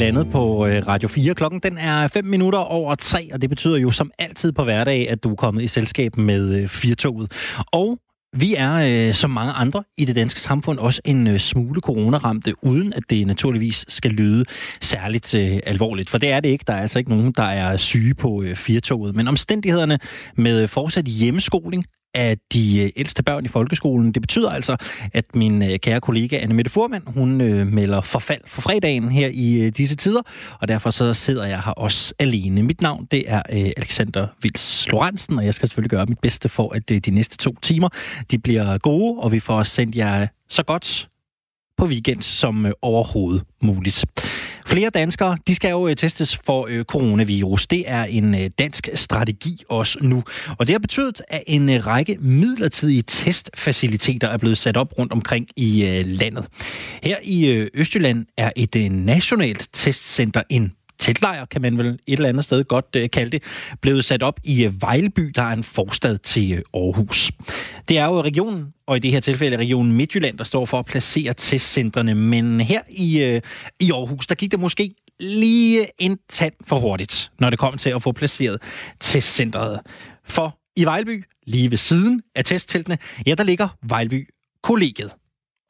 landet på øh, Radio 4. Klokken den er 5 minutter over 3, og det betyder jo som altid på hverdag, at du er kommet i selskab med øh, Firtoget. Og vi er, øh, som mange andre i det danske samfund, også en øh, smule coronaramte, uden at det naturligvis skal lyde særligt øh, alvorligt. For det er det ikke. Der er altså ikke nogen, der er syge på øh, Firtoget. Men omstændighederne med øh, fortsat hjemmeskoling af de øh, ældste børn i folkeskolen. Det betyder altså, at min øh, kære kollega Anne Mette Furman, hun øh, melder forfald for fredagen her i øh, disse tider, og derfor så sidder jeg her også alene. Mit navn, det er Alexander Vils Lorentzen, og jeg skal selvfølgelig gøre mit bedste for, at de næste to timer, de bliver gode, og vi får sendt jer så godt på weekend som overhovedet muligt. Flere danskere, de skal jo øh, testes for øh, coronavirus. Det er en øh, dansk strategi også nu. Og det har betydet, at en øh, række midlertidige testfaciliteter er blevet sat op rundt omkring i øh, landet. Her i Østjylland er et nationalt testcenter en teltlejr, kan man vel et eller andet sted godt øh, kalde det, blevet sat op i øh, Vejleby, der er en forstad til øh, Aarhus. Det er jo regionen, og i det her tilfælde regionen Midtjylland, der står for at placere testcentrene, men her i, øh, i Aarhus, der gik det måske lige en tand for hurtigt, når det kom til at få placeret testcentret. For i Vejleby, lige ved siden af testteltene, ja, der ligger Vejleby Kollegiet.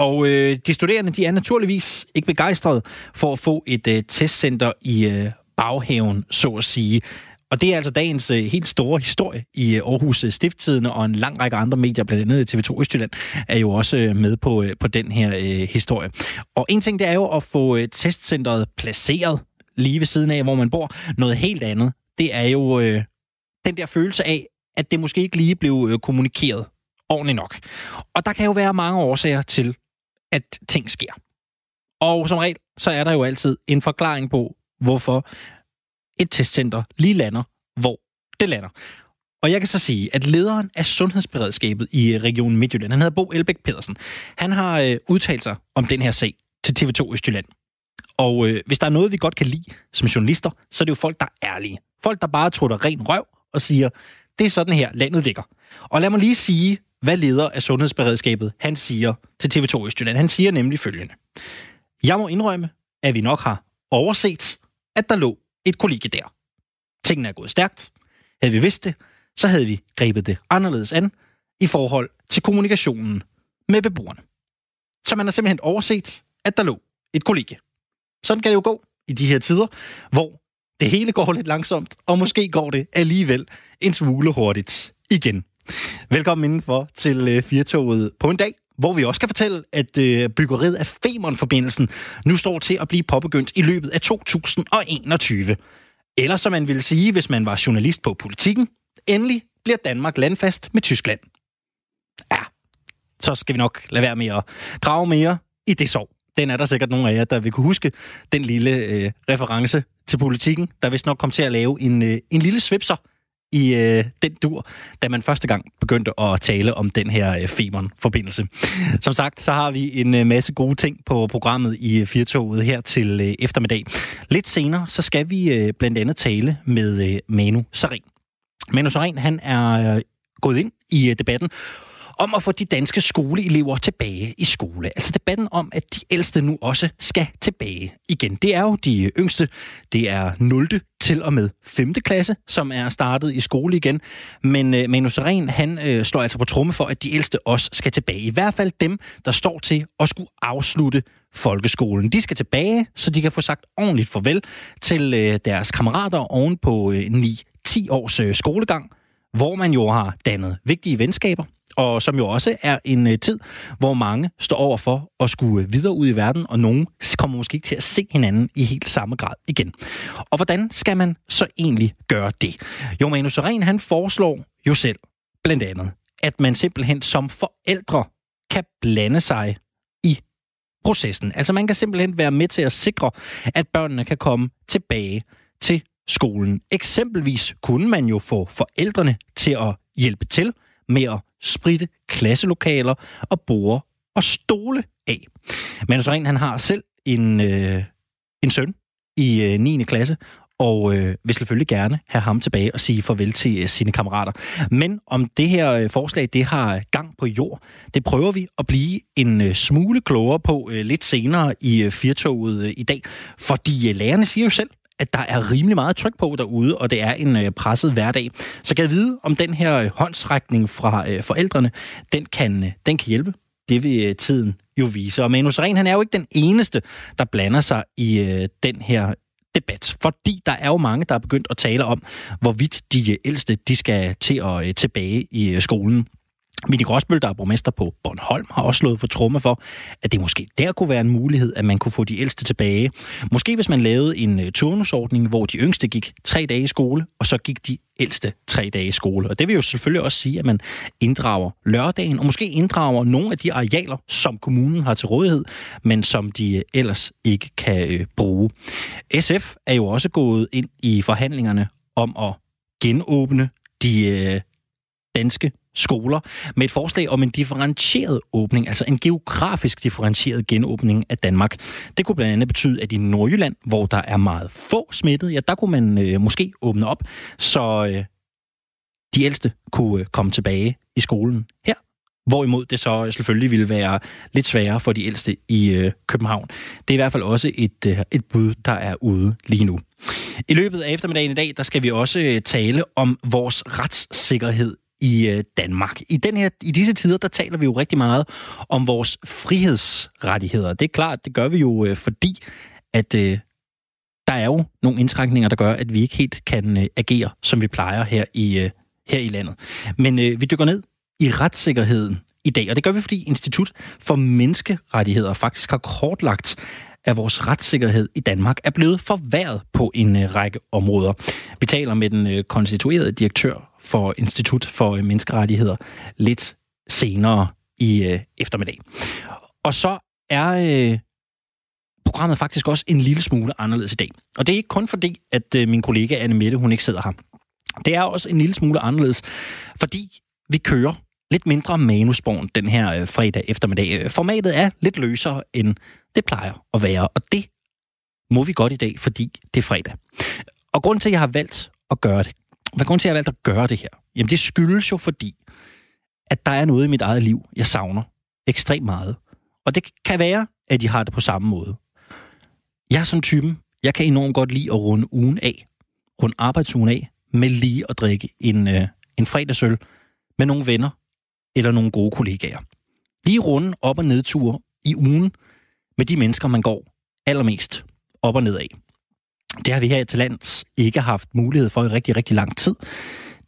Og øh, de studerende de er naturligvis ikke begejstrede for at få et øh, testcenter i øh, baghaven, så at sige. Og det er altså dagens øh, helt store historie i øh, Aarhus øh, Stifttidene, og en lang række andre medier, blandt andet TV2 Østjylland, er jo også øh, med på, øh, på den her øh, historie. Og en ting, det er jo at få øh, testcenteret placeret lige ved siden af, hvor man bor. Noget helt andet, det er jo øh, den der følelse af, at det måske ikke lige blev øh, kommunikeret ordentligt nok. Og der kan jo være mange årsager til, at ting sker. Og som regel, så er der jo altid en forklaring på, hvorfor et testcenter lige lander, hvor det lander. Og jeg kan så sige, at lederen af sundhedsberedskabet i øh, Region Midtjylland, han hedder Bo Elbæk Pedersen, han har øh, udtalt sig om den her sag til TV2 Østjylland. Og øh, hvis der er noget, vi godt kan lide som journalister, så er det jo folk, der er ærlige. Folk, der bare trutter ren røv og siger, det er sådan her, landet ligger. Og lad mig lige sige, hvad leder af sundhedsberedskabet, han siger til TV2 Østjylland. Han siger nemlig følgende. Jeg må indrømme, at vi nok har overset, at der lå et kollega der. Tingene er gået stærkt. Havde vi vidst det, så havde vi grebet det anderledes an i forhold til kommunikationen med beboerne. Så man har simpelthen overset, at der lå et kollega. Sådan kan det jo gå i de her tider, hvor det hele går lidt langsomt, og måske går det alligevel en smule hurtigt igen. Velkommen indenfor til øh, Firtoget på en dag, hvor vi også kan fortælle, at øh, byggeriet af Femern-forbindelsen nu står til at blive påbegyndt i løbet af 2021. Eller som man ville sige, hvis man var journalist på politikken, endelig bliver Danmark landfast med Tyskland. Ja, så skal vi nok lade være med at grave mere i det sov. Den er der sikkert nogle af jer, der vil kunne huske den lille øh, reference til politikken, der vist nok kom til at lave en, øh, en lille svipser i øh, den dur, da man første gang begyndte at tale om den her øh, Femern-forbindelse. Som sagt, så har vi en øh, masse gode ting på programmet i øh, Firtoget her til øh, eftermiddag. Lidt senere, så skal vi øh, blandt andet tale med øh, Manu Sarin. Manu Sarin, han er øh, gået ind i øh, debatten om at få de danske skoleelever tilbage i skole. Altså debatten om, at de ældste nu også skal tilbage igen. Det er jo de yngste. Det er 0. til og med 5. klasse, som er startet i skole igen. Men øh, Manu Seren, han øh, slår altså på tromme for, at de ældste også skal tilbage. I hvert fald dem, der står til at skulle afslutte folkeskolen. De skal tilbage, så de kan få sagt ordentligt farvel til øh, deres kammerater oven på øh, 9-10 års øh, skolegang, hvor man jo har dannet vigtige venskaber, og som jo også er en øh, tid, hvor mange står over for at skulle øh, videre ud i verden, og nogen kommer måske ikke til at se hinanden i helt samme grad igen. Og hvordan skal man så egentlig gøre det? Jo, Manu Seren, han foreslår jo selv blandt andet, at man simpelthen som forældre kan blande sig i processen. Altså man kan simpelthen være med til at sikre, at børnene kan komme tilbage til skolen. Eksempelvis kunne man jo få forældrene til at hjælpe til med at spritte klasselokaler og borde og stole af. Manus Ren, han har selv en, øh, en søn i øh, 9. klasse, og øh, vil selvfølgelig gerne have ham tilbage og sige farvel til øh, sine kammerater. Men om det her øh, forslag, det har gang på jord, det prøver vi at blive en øh, smule klogere på øh, lidt senere i øh, Firtoget øh, i dag, fordi øh, lærerne siger jo selv, at der er rimelig meget tryk på derude, og det er en øh, presset hverdag. Så kan jeg vide, om den her øh, håndsrækning fra øh, forældrene, den kan, øh, den kan hjælpe. Det vil øh, tiden jo vise. Og Manus Ren, han er jo ikke den eneste, der blander sig i øh, den her debat, fordi der er jo mange, der er begyndt at tale om, hvorvidt de øh, ældste de skal til at øh, tilbage i øh, skolen. Mini Gråsbøl, der er borgmester på Bornholm, har også slået for tromme for, at det måske der kunne være en mulighed, at man kunne få de ældste tilbage. Måske hvis man lavede en øh, turnusordning, hvor de yngste gik tre dage i skole, og så gik de ældste tre dage i skole. Og det vil jo selvfølgelig også sige, at man inddrager lørdagen, og måske inddrager nogle af de arealer, som kommunen har til rådighed, men som de øh, ellers ikke kan øh, bruge. SF er jo også gået ind i forhandlingerne om at genåbne de danske skoler med et forslag om en differentieret åbning, altså en geografisk differentieret genåbning af Danmark. Det kunne blandt andet betyde, at i Nordjylland, hvor der er meget få smittede, ja, der kunne man øh, måske åbne op, så øh, de ældste kunne øh, komme tilbage i skolen her. Hvorimod det så selvfølgelig ville være lidt sværere for de ældste i øh, København. Det er i hvert fald også et, øh, et bud, der er ude lige nu. I løbet af eftermiddagen i dag, der skal vi også øh, tale om vores retssikkerhed i øh, Danmark. I, den her, I disse tider, der taler vi jo rigtig meget om vores frihedsrettigheder. Det er klart, det gør vi jo, øh, fordi at øh, der er jo nogle indskrænkninger, der gør, at vi ikke helt kan øh, agere, som vi plejer her i, øh, her i landet. Men øh, vi dykker ned i retssikkerheden i dag, og det gør vi, fordi Institut for Menneskerettigheder faktisk har kortlagt, at vores retssikkerhed i Danmark er blevet forværret på en øh, række områder. Vi taler med den øh, konstituerede direktør for Institut for øh, Menneskerettigheder lidt senere i øh, eftermiddag. Og så er øh, programmet faktisk også en lille smule anderledes i dag. Og det er ikke kun fordi, at øh, min kollega Anne Mette, hun ikke sidder her. Det er også en lille smule anderledes, fordi vi kører lidt mindre manusborn den her øh, fredag eftermiddag. Øh, formatet er lidt løsere, end det plejer at være, og det må vi godt i dag, fordi det er fredag. Og grund til, at jeg har valgt at gøre det, hvad grund til, at jeg valgte at gøre det her? Jamen, det skyldes jo fordi, at der er noget i mit eget liv, jeg savner ekstremt meget. Og det kan være, at de har det på samme måde. Jeg er sådan typen, jeg kan enormt godt lide at runde ugen af, runde arbejdsugen af, med lige at drikke en, øh, en fredagsøl med nogle venner eller nogle gode kollegaer. Lige runde op- og nedture i ugen med de mennesker, man går allermest op og ned af. Det har vi her til lands ikke haft mulighed for i rigtig, rigtig lang tid.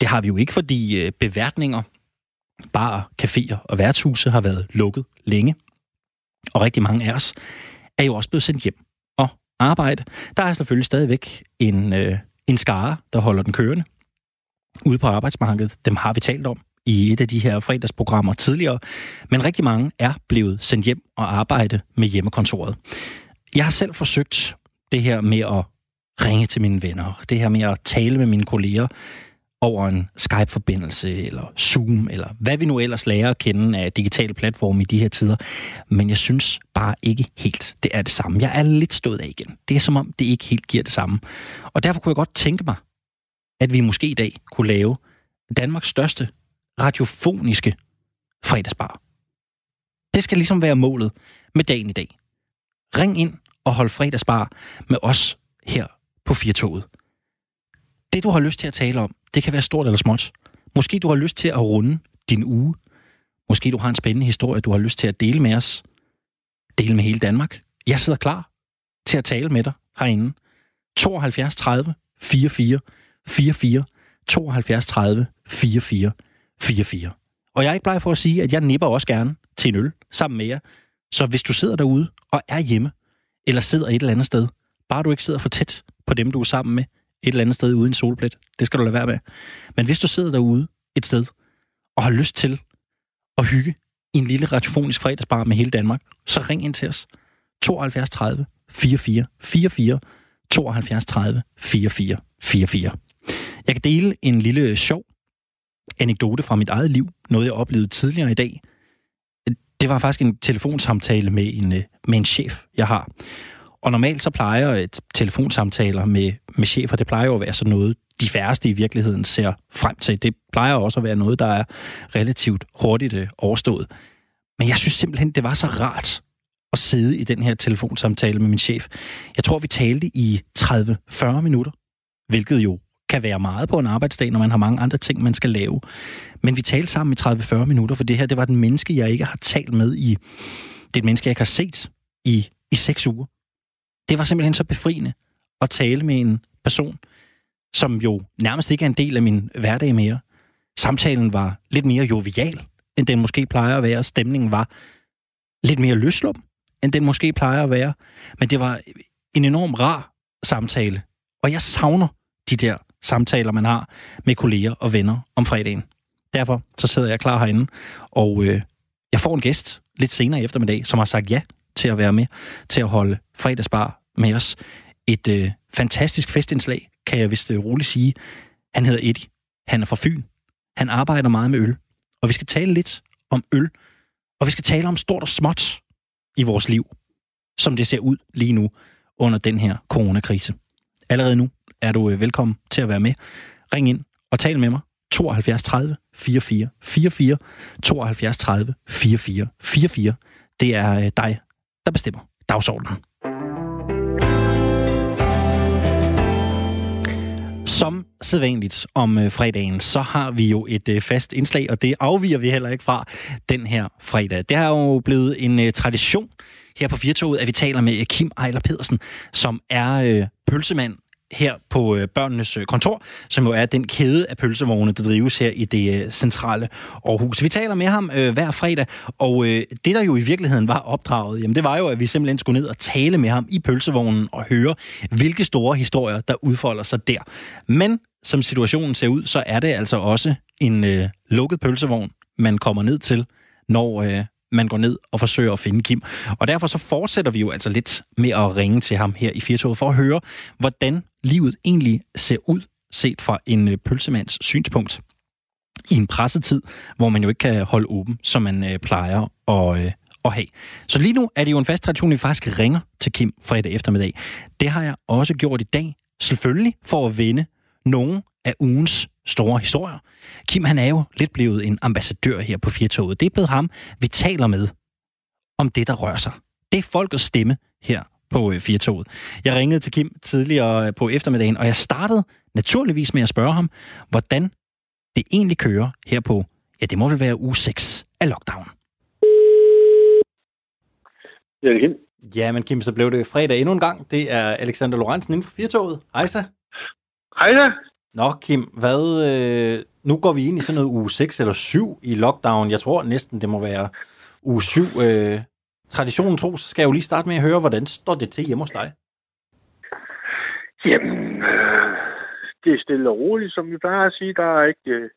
Det har vi jo ikke, fordi øh, beværtninger, barer, caféer og værtshuse har været lukket længe. Og rigtig mange af os er jo også blevet sendt hjem og arbejde. Der er selvfølgelig stadigvæk en, øh, en skare, der holder den kørende ude på arbejdsmarkedet. Dem har vi talt om i et af de her fredagsprogrammer tidligere. Men rigtig mange er blevet sendt hjem og arbejde med hjemmekontoret. Jeg har selv forsøgt det her med at ringe til mine venner, det her med at tale med mine kolleger over en Skype-forbindelse, eller Zoom, eller hvad vi nu ellers lærer at kende af digitale platforme i de her tider. Men jeg synes bare ikke helt, det er det samme. Jeg er lidt stået af igen. Det er som om, det ikke helt giver det samme. Og derfor kunne jeg godt tænke mig, at vi måske i dag kunne lave Danmarks største radiofoniske fredagsbar. Det skal ligesom være målet med dagen i dag. Ring ind og hold fredagsbar med os her på Firtoget. Det, du har lyst til at tale om, det kan være stort eller småt. Måske du har lyst til at runde din uge. Måske du har en spændende historie, du har lyst til at dele med os. Dele med hele Danmark. Jeg sidder klar til at tale med dig herinde. 72 30 44 44 72 30 44 44. Og jeg er ikke bleg for at sige, at jeg nipper også gerne til en øl sammen med jer. Så hvis du sidder derude og er hjemme, eller sidder et eller andet sted, bare du ikke sidder for tæt på dem, du er sammen med, et eller andet sted uden solplet. Det skal du lade være med. Men hvis du sidder derude et sted, og har lyst til at hygge i en lille radiofonisk fredagsbar med hele Danmark, så ring ind til os. 72 30 44 44 72 30 44 44. Jeg kan dele en lille sjov anekdote fra mit eget liv, noget jeg oplevede tidligere i dag. Det var faktisk en telefonsamtale med en, øh, med en chef, jeg har. Og normalt så plejer et telefonsamtaler med, med chefer, det plejer jo at være sådan noget, de færreste i virkeligheden ser frem til. Det plejer også at være noget, der er relativt hurtigt øh, overstået. Men jeg synes simpelthen, det var så rart at sidde i den her telefonsamtale med min chef. Jeg tror, vi talte i 30-40 minutter, hvilket jo kan være meget på en arbejdsdag, når man har mange andre ting, man skal lave. Men vi talte sammen i 30-40 minutter, for det her, det var den menneske, jeg ikke har talt med i... Det er et menneske, jeg ikke har set i, i seks uger. Det var simpelthen så befriende at tale med en person, som jo nærmest ikke er en del af min hverdag mere. Samtalen var lidt mere jovial, end den måske plejer at være. Stemningen var lidt mere løslum, end den måske plejer at være. Men det var en enorm rar samtale. Og jeg savner de der samtaler, man har med kolleger og venner om fredagen. Derfor så sidder jeg klar herinde, og øh, jeg får en gæst lidt senere i eftermiddag, som har sagt ja til at være med, til at holde fredagsbar med os. Et øh, fantastisk festindslag, kan jeg vist øh, roligt sige. Han hedder Eddie. Han er fra Fyn. Han arbejder meget med øl. Og vi skal tale lidt om øl. Og vi skal tale om stort og småt i vores liv, som det ser ud lige nu under den her coronakrise. Allerede nu er du øh, velkommen til at være med. Ring ind og tal med mig. 72 30 44 44 72 30 44 44. Det er øh, dig, der bestemmer dagsordenen. Som sædvanligt om øh, fredagen, så har vi jo et øh, fast indslag, og det afviger vi heller ikke fra den her fredag. Det har jo blevet en øh, tradition her på Firtoget, at vi taler med Kim Ejler Pedersen, som er øh, pølsemand her på øh, børnenes øh, kontor, som jo er den kæde af pølsevogne, der drives her i det øh, centrale Aarhus. Vi taler med ham øh, hver fredag, og øh, det der jo i virkeligheden var opdraget, jamen det var jo, at vi simpelthen skulle ned og tale med ham i pølsevognen og høre, hvilke store historier, der udfolder sig der. Men som situationen ser ud, så er det altså også en øh, lukket pølsevogn, man kommer ned til, når, øh, man går ned og forsøger at finde Kim. Og derfor så fortsætter vi jo altså lidt med at ringe til ham her i Firtoget for at høre, hvordan livet egentlig ser ud set fra en øh, pølsemands synspunkt i en pressetid, hvor man jo ikke kan holde åben, som man øh, plejer at, øh, at have. Så lige nu er det jo en fast tradition, at vi faktisk ringer til Kim fredag eftermiddag. Det har jeg også gjort i dag, selvfølgelig for at vinde nogle af ugens store historier. Kim, han er jo lidt blevet en ambassadør her på Firtoget. Det er blevet ham, vi taler med om det, der rører sig. Det er folkets stemme her på øh, Firtoget. Jeg ringede til Kim tidligere øh, på eftermiddagen, og jeg startede naturligvis med at spørge ham, hvordan det egentlig kører her på, ja, det må vel være uge 6 af lockdown. Ja, det er Kim. Ja, men Kim, så blev det fredag endnu en gang. Det er Alexander Lorentzen inden for Firtoget. Hej så. Hej da. Nå, Kim, hvad, øh, nu går vi ind i sådan noget uge 6 eller 7 i lockdown. Jeg tror næsten, det må være uge 7. Øh, traditionen tro, så skal jeg jo lige starte med at høre, hvordan står det til hjemme hos dig? Jamen, øh, det er stille og roligt, som vi plejer at sige. Der er ikke, øh,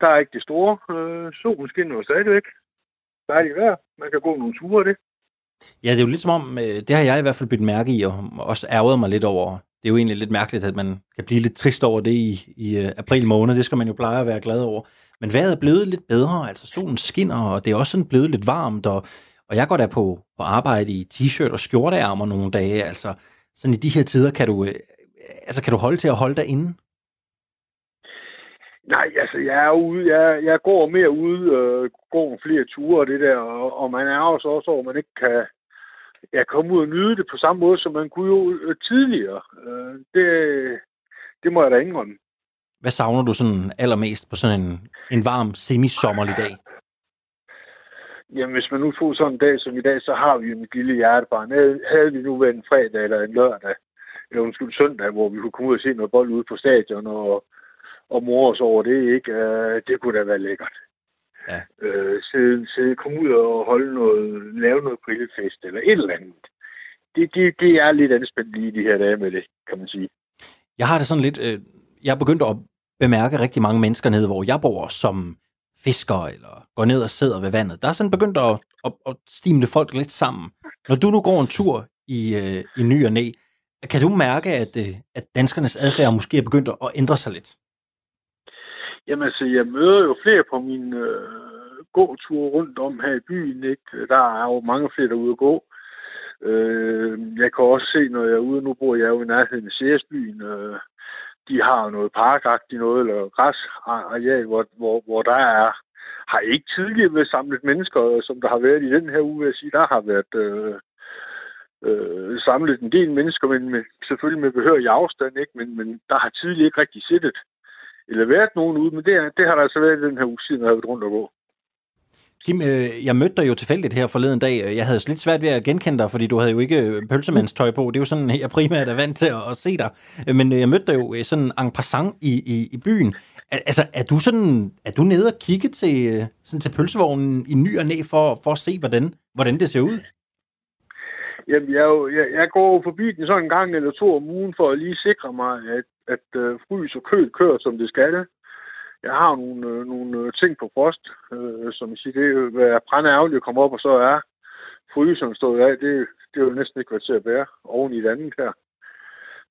der er ikke det store. Øh, solen skinner jo stadigvæk. Dejligt vejr. Man kan gå nogle ture af det. Ja, det er jo lidt som om, øh, det har jeg i hvert fald bidt mærke i, og også ærget mig lidt over det er jo egentlig lidt mærkeligt, at man kan blive lidt trist over det i, i øh, april måned. Det skal man jo pleje at være glad over. Men vejret er blevet lidt bedre, altså solen skinner, og det er også sådan blevet lidt varmt, og, og jeg går der på, på arbejde i t-shirt og skjorteærmer nogle dage. Altså, sådan i de her tider, kan du, øh, altså, kan du holde til at holde dig inde? Nej, altså jeg er ude, jeg, jeg går mere ude, øh, går flere ture og det der, og, og man er også også over, man ikke kan, ja, komme ud og nyde det på samme måde, som man kunne jo øh, tidligere. Øh, det, det må jeg da indrømme. Hvad savner du sådan allermest på sådan en, en varm, semisommerlig dag? Jamen, hvis man nu får sådan en dag som i dag, så har vi jo mit lille hjertebarn. Havde vi nu været en fredag eller en lørdag, eller undskyld søndag, hvor vi kunne komme ud og se noget bold ude på stadion og, og mor os over det, ikke? Det kunne da være lækkert. Ja. Øh, sidde, sidde, komme ud og holde noget, lave noget grillfest eller et eller andet. Det, det, det er lidt anspændt lige de her dage med det, kan man sige. Jeg har det sådan lidt, øh, jeg er begyndt at bemærke rigtig mange mennesker nede, hvor jeg bor, som fisker eller går ned og sidder ved vandet. Der er sådan begyndt at, at, at stimle folk lidt sammen. Når du nu går en tur i, øh, i ny og næ, kan du mærke, at, øh, at danskernes adfærd måske er begyndt at ændre sig lidt? Jamen altså, jeg møder jo flere på min øh, gåtur rundt om her i byen. Ikke? Der er jo mange flere, der er ude at gå. Øh, jeg kan også se, når jeg er ude, nu bor jeg jo i nærheden af Seersbyen, øh, de har noget parkagtigt noget, eller græsareal, hvor, hvor, hvor der er, har ikke tidligere været samlet mennesker, øh, som der har været i den her uge, vil jeg sige. Der har været øh, øh, samlet en del mennesker, men med, selvfølgelig med behørig afstand, ikke? Men, men der har tidligere ikke rigtig siddet eller været nogen ude, men det, det har der altså været i den her uge siden, jeg har været rundt og gå. Kim, øh, jeg mødte dig jo tilfældigt her forleden dag. Jeg havde lidt svært ved at genkende dig, fordi du havde jo ikke øh, pølsemandstøj på. Det er jo sådan, jeg primært er vant til at, at se dig. Øh, men jeg mødte dig jo sådan en passant i, i, i byen. Altså, er du sådan, er du nede og kigge til, sådan til pølsevognen i ny og næ for, for at se, hvordan, hvordan det ser ud? Jamen, jeg, jeg, jeg går forbi den sådan en gang eller to om ugen for at lige sikre mig, at, at uh, frys og køl kører, som det skal jeg har nogle, øh, nogle øh, ting på frost, øh, som jeg siger, det er jo brænde ærgerligt at komme op, og så er fryseren stået af. Det, det er jo næsten ikke været til at bære oven i et andet her.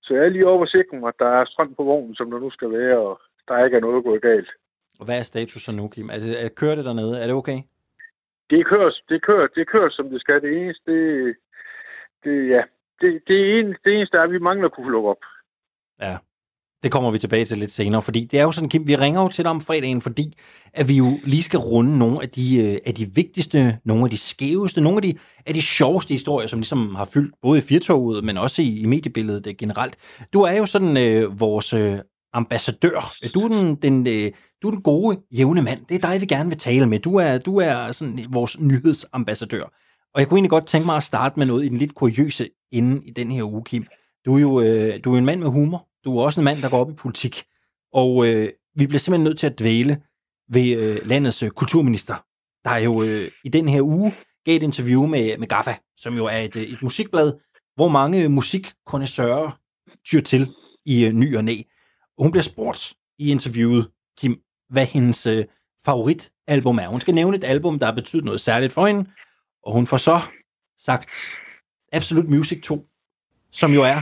Så jeg er lige over at sikre mig, at der er strøm på vognen, som der nu skal være, og der ikke er noget gået galt. Og hvad er status så nu, Kim? Er det, er, kører det dernede? Er det okay? Det kører, det kører, det kører som det skal. Det eneste, det, det ja, det, det, eneste, det eneste er, at vi mangler at kunne lukke op. Ja, det kommer vi tilbage til lidt senere, fordi det er jo sådan, Kim, vi ringer jo til dig om fredagen, fordi at vi jo lige skal runde nogle af de, øh, af de vigtigste, nogle af de skæveste, nogle af de, af de sjoveste historier, som ligesom har fyldt både i Firtoget, men også i, i mediebilledet øh, generelt. Du er jo sådan øh, vores øh, ambassadør. Du er den, den, øh, du er den gode, jævne mand. Det er dig, vi gerne vil tale med. Du er, du er sådan vores nyhedsambassadør. Og jeg kunne egentlig godt tænke mig at starte med noget i den lidt kuriøse inden i den her uge, Kim. Du er jo øh, du er en mand med humor. Du er også en mand, der går op i politik. Og øh, vi bliver simpelthen nødt til at dvæle ved øh, landets øh, kulturminister, der jo øh, i den her uge gav et interview med, med Gaffa, som jo er et, øh, et musikblad, hvor mange musikkondensører tyr til i øh, ny og næ. Hun bliver spurgt i interviewet, Kim, hvad hendes øh, favoritalbum er. Hun skal nævne et album, der har betydet noget særligt for hende, og hun får så sagt Absolute Music 2, som jo er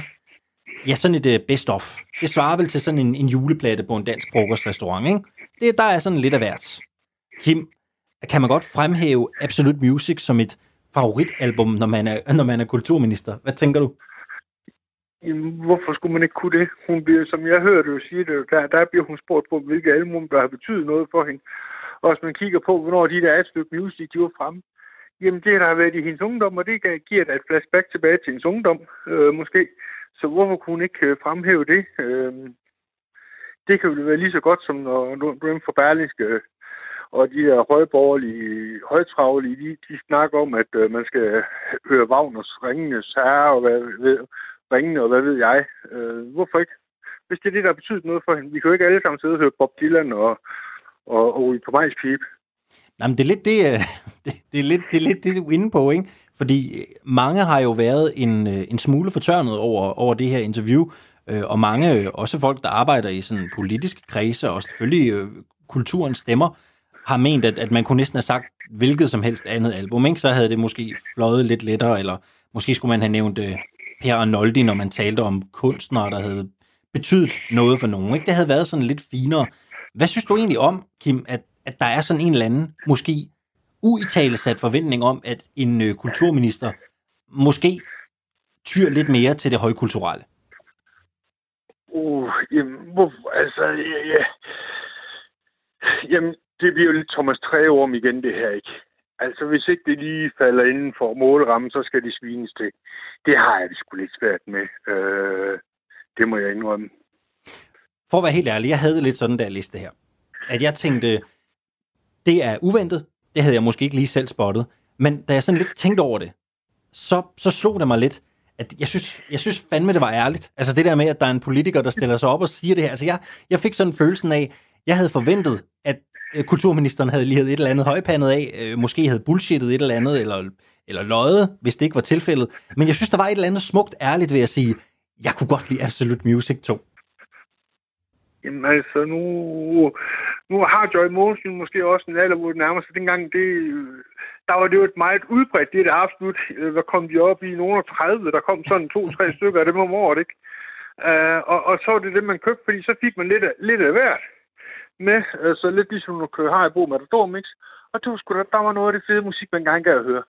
Ja, sådan et øh, uh, best-of. Det svarer vel til sådan en, en juleplade på en dansk frokostrestaurant, ikke? Det, der er sådan lidt af hvert. Kim, kan man godt fremhæve Absolute Music som et favoritalbum, når man er, når man er kulturminister? Hvad tænker du? Jamen, hvorfor skulle man ikke kunne det? Hun bliver, som jeg hørte jo sige det, der, der bliver hun spurgt på, hvilke album, der har betydet noget for hende. Og hvis man kigger på, hvornår de der et stykke music, de var fremme, jamen det der har været i hendes ungdom, og det giver da et flashback tilbage til hendes ungdom, øh, måske. Så hvorfor kunne hun ikke øh, fremhæve det? Øh, det kan jo være lige så godt som når du er for Berlingske øh, og de der højborgerlige, højtravlige, de, de snakker om, at øh, man skal høre Wagners Ringenes Herre og hvad ved, Ringene og hvad ved jeg. Øh, hvorfor ikke? Hvis det er det, der har betydet noget for hende. Vi kan jo ikke alle sammen sidde og høre Bob Dylan og, og, og på Majs Pipe. Nej, men det er lidt det, øh, det, det, er lidt, det er lidt det, du er inde på, ikke? Fordi øh, mange har jo været en, øh, en smule fortørnet over, over det her interview, og mange, også folk, der arbejder i sådan politiske kredse, og selvfølgelig kulturens stemmer, har ment, at, at man kunne næsten have sagt hvilket som helst andet album, ikke? så havde det måske fløjet lidt lettere, eller måske skulle man have nævnt Per Arnoldi, når man talte om kunstnere, der havde betydet noget for nogen. Ikke? Det havde været sådan lidt finere. Hvad synes du egentlig om, Kim, at, at der er sådan en eller anden, måske uitalesat forventning om, at en øh, kulturminister måske tyr lidt mere til det højkulturelle? Uh, jamen, hvor, altså, ja, ja. Jamen, det bliver jo lidt Thomas Treorm igen, det her, ikke? Altså, hvis ikke det lige falder inden for målrammen, så skal det svines til. Det har jeg det sgu lidt svært med. Øh, det må jeg indrømme. For at være helt ærlig, jeg havde lidt sådan der liste her. At jeg tænkte, det er uventet, det havde jeg måske ikke lige selv spottet. Men da jeg sådan lidt tænkte over det, så, så slog det mig lidt, at jeg synes, jeg synes fandme, det var ærligt. Altså det der med, at der er en politiker, der stiller sig op og siger det her. Altså jeg, jeg fik sådan en følelsen af, jeg havde forventet, at øh, kulturministeren havde lige et eller andet højpandet af, øh, måske havde bullshittet et eller andet, eller, eller løjet, hvis det ikke var tilfældet. Men jeg synes, der var et eller andet smukt ærligt ved at sige, jeg kunne godt lide Absolute Music 2. Jamen altså, nu, nu har Joy Mogensen måske også en alder, hvor det nærmer sig dengang, det, der var det jo et meget udbredt, det der absolut, øh, hvad kom de op i, nogen af 30, der kom sådan to-tre stykker af dem om året, ikke? Uh, og, og så var det det, man købte, fordi så fik man lidt af, lidt af hvert med, uh, så lidt ligesom at køre har i med der mix, og det var sgu da, der var noget af det fede musik, man gerne gad at høre.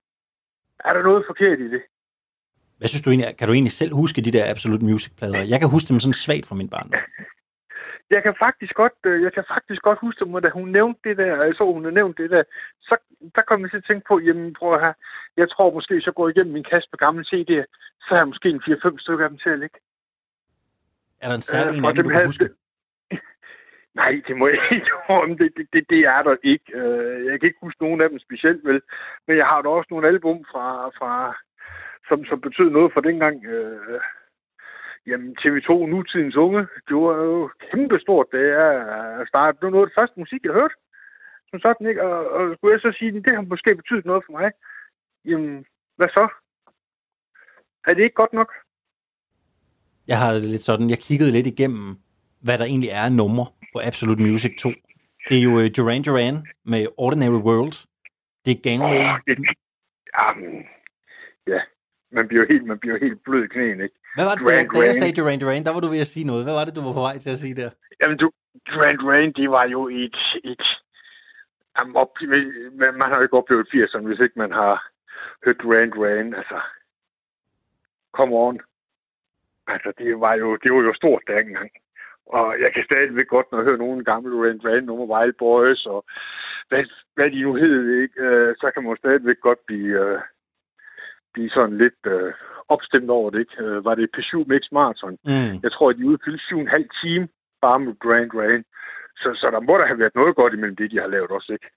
Er der noget forkert i det? Hvad synes du egentlig, kan du egentlig selv huske de der Absolute Music-plader? Jeg kan huske dem sådan svagt fra min barndom. Jeg kan faktisk godt, øh, jeg kan faktisk godt huske dem, da hun nævnte det der, jeg så hun har nævnt det der, så der kom jeg til at tænke på, jamen prøv her, jeg tror måske, går jeg igennem min kasse på gamle CD'er, så har jeg måske en 4-5 stykker af dem til at ligge. Er der en særlig Øh, en og du kan havde- huske? Nej, det må jeg ikke om. Det, det, det, det er der ikke. Øh, Jeg kan ikke huske nogen af dem specielt, vel. Men jeg har da også nogle album fra, fra som, som betød noget for dengang. Øh, jamen, TV2 Nutidens Unge, det var jo kæmpestort, det er at starte. Det var noget af det første musik, jeg hørte. Som sådan, ikke? Og, og skulle jeg så sige, det har måske betydet noget for mig. Jamen, hvad så? Er det ikke godt nok? Jeg har det lidt sådan, jeg kiggede lidt igennem, hvad der egentlig er af numre på Absolute Music 2. Det er jo øh, Duran Duran med Ordinary World. Det er Gangway. Åh, det, jamen, ja, man bliver helt, man bliver helt blød i knæene, ikke? Hvad var det, Duran da, da jeg sagde Duran Duran, der var du ved at sige noget. Hvad var det, du var på vej til at sige der? Jamen, du, Duran Duran, det var jo et... et jamen, op, man, har jo ikke oplevet 80'erne, hvis ikke man har hørt Duran Duran. Altså, come on. Altså, det var jo, det var jo stort dengang. Og jeg kan stadigvæk godt, når jeg hører nogle gamle Duran Duran, nogle Wild Boys, og hvad, hvad de nu hed, ikke? Øh, så kan man stadigvæk godt blive, øh, blive sådan lidt øh, opstemt over det, ikke? Øh, var det Peugeot Mix Marathon? Mm. Jeg tror, at de udfyldte syv og en halv time bare med Grand Rain. Så, så der må der have været noget godt imellem det, de har lavet også, ikke?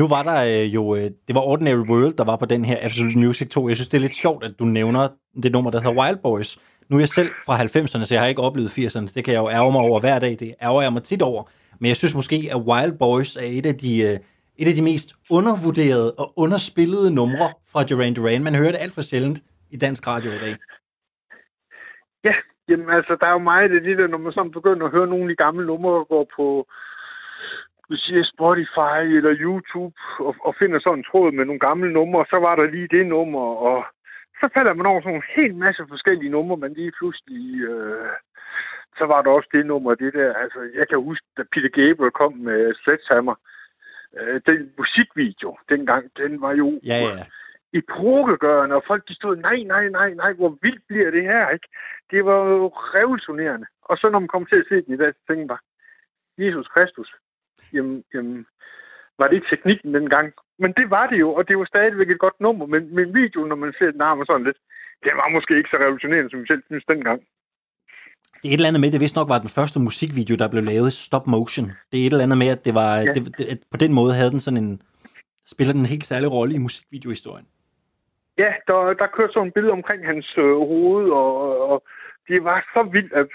Nu var der øh, jo, øh, det var Ordinary World, der var på den her Absolute Music 2. Jeg synes, det er lidt sjovt, at du nævner det nummer, der hedder Wild Boys. Nu er jeg selv fra 90'erne, så jeg har ikke oplevet 80'erne. Det kan jeg jo ærge mig over hver dag. Det ærger jeg mig tit over. Men jeg synes måske, at Wild Boys er et af de, øh, et af de mest undervurderede og underspillede numre fra Duran Duran. Man hører det alt for sjældent i dansk radio i dag. Ja, jamen altså, der er jo meget af det der, når man sådan begynder at høre nogle af de gamle numre, går på du siger Spotify eller YouTube og, og finder sådan en tråd med nogle gamle numre, så var der lige det nummer, og så falder man over sådan en hel masse forskellige numre, men lige pludselig, øh, så var der også det nummer, det der, altså jeg kan huske, da Peter Gabriel kom med Sledgehammer, øh, den musikvideo dengang, den var jo Ja, ja. Epokegørende, og folk de stod, nej, nej, nej, nej, hvor vildt bliver det her, ikke? Det var jo revolutionerende. Og så når man kom til at se det i dag, så tænkte bare, Jesus Kristus, jamen, jamen, var det ikke teknikken dengang? Men det var det jo, og det var stadigvæk et godt nummer, men, men videoen, når man ser den nærmere sådan lidt, det var måske ikke så revolutionerende, som vi selv synes dengang. Det er et eller andet med, det vist nok var den første musikvideo, der blev lavet i stop motion. Det er et eller andet med, at det var, Ja. det, det, på den måde havde den sådan en, spiller den en helt særlig rolle i musikvideohistorien. Ja, der, der kørte sådan et billede omkring hans øh, hoved, og, og det var så vildt, at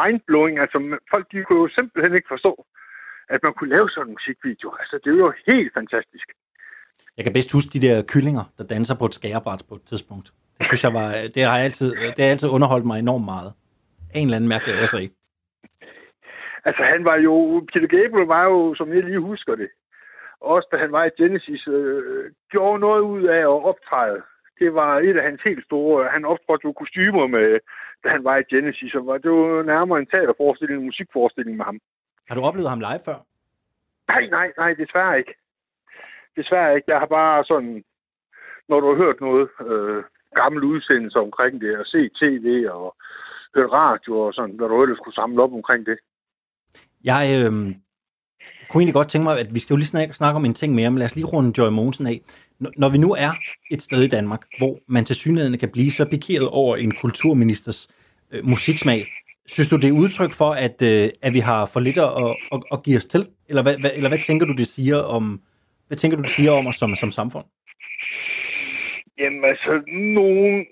mindblowing, altså folk de kunne jo simpelthen ikke forstå, at man kunne lave sådan en musikvideo. Altså, det er jo helt fantastisk. Jeg kan bedst huske de der kyllinger, der danser på et skærebræt på et tidspunkt. Det synes jeg var, det har jeg altid, det har altid underholdt mig enormt meget. En eller anden mærkelig årsag. Altså, han var jo, Peter Gabriel var jo, som jeg lige husker det, også da han var i Genesis, øh, gjorde noget ud af at optræde. Det var et af hans helt store, han optrådte jo kostymer med, da han var i Genesis, og var, det var nærmere en teaterforestilling, en musikforestilling med ham. Har du oplevet ham live før? Nej, nej, nej, desværre ikke. Desværre ikke. Jeg har bare sådan, når du har hørt noget øh, gammel udsendelse omkring det, og set tv og hørt radio og sådan, hvad du ellers skulle samle op omkring det. Jeg øh, kunne egentlig godt tænke mig, at vi skal jo lige snakke, snakke om en ting mere, men lad os lige runde Joy Mogensen af. Når, når vi nu er et sted i Danmark, hvor man til synligheden kan blive så pikeret over en kulturministers øh, musiksmag, synes du, det er udtryk for, at, øh, at vi har for lidt at, at, at give os til? Eller hvad, hvad, eller hvad tænker du, det siger om, hvad tænker du, det siger om os som, som samfund? Jamen altså, nogen...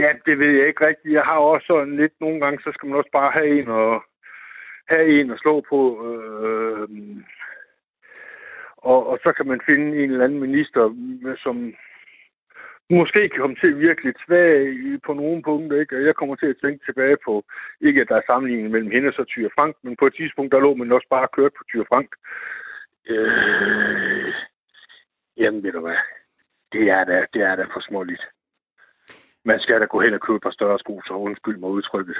Ja, det ved jeg ikke rigtigt. Jeg har også sådan lidt... Nogle gange, så skal man også bare have en og have en at slå på. Øh, og, og så kan man finde en eller anden minister, som måske kan komme til at virke lidt svag på nogle punkter, ikke? Og jeg kommer til at tænke tilbage på, ikke at der er sammenligning mellem hende og så Tyre Frank, men på et tidspunkt, der lå man også bare kørt på Tyre Frank. Øh, jamen, ved du hvad? Det er da, det er da for småligt. Man skal da gå hen og købe et par større sko, så undskyld mig udtrykket.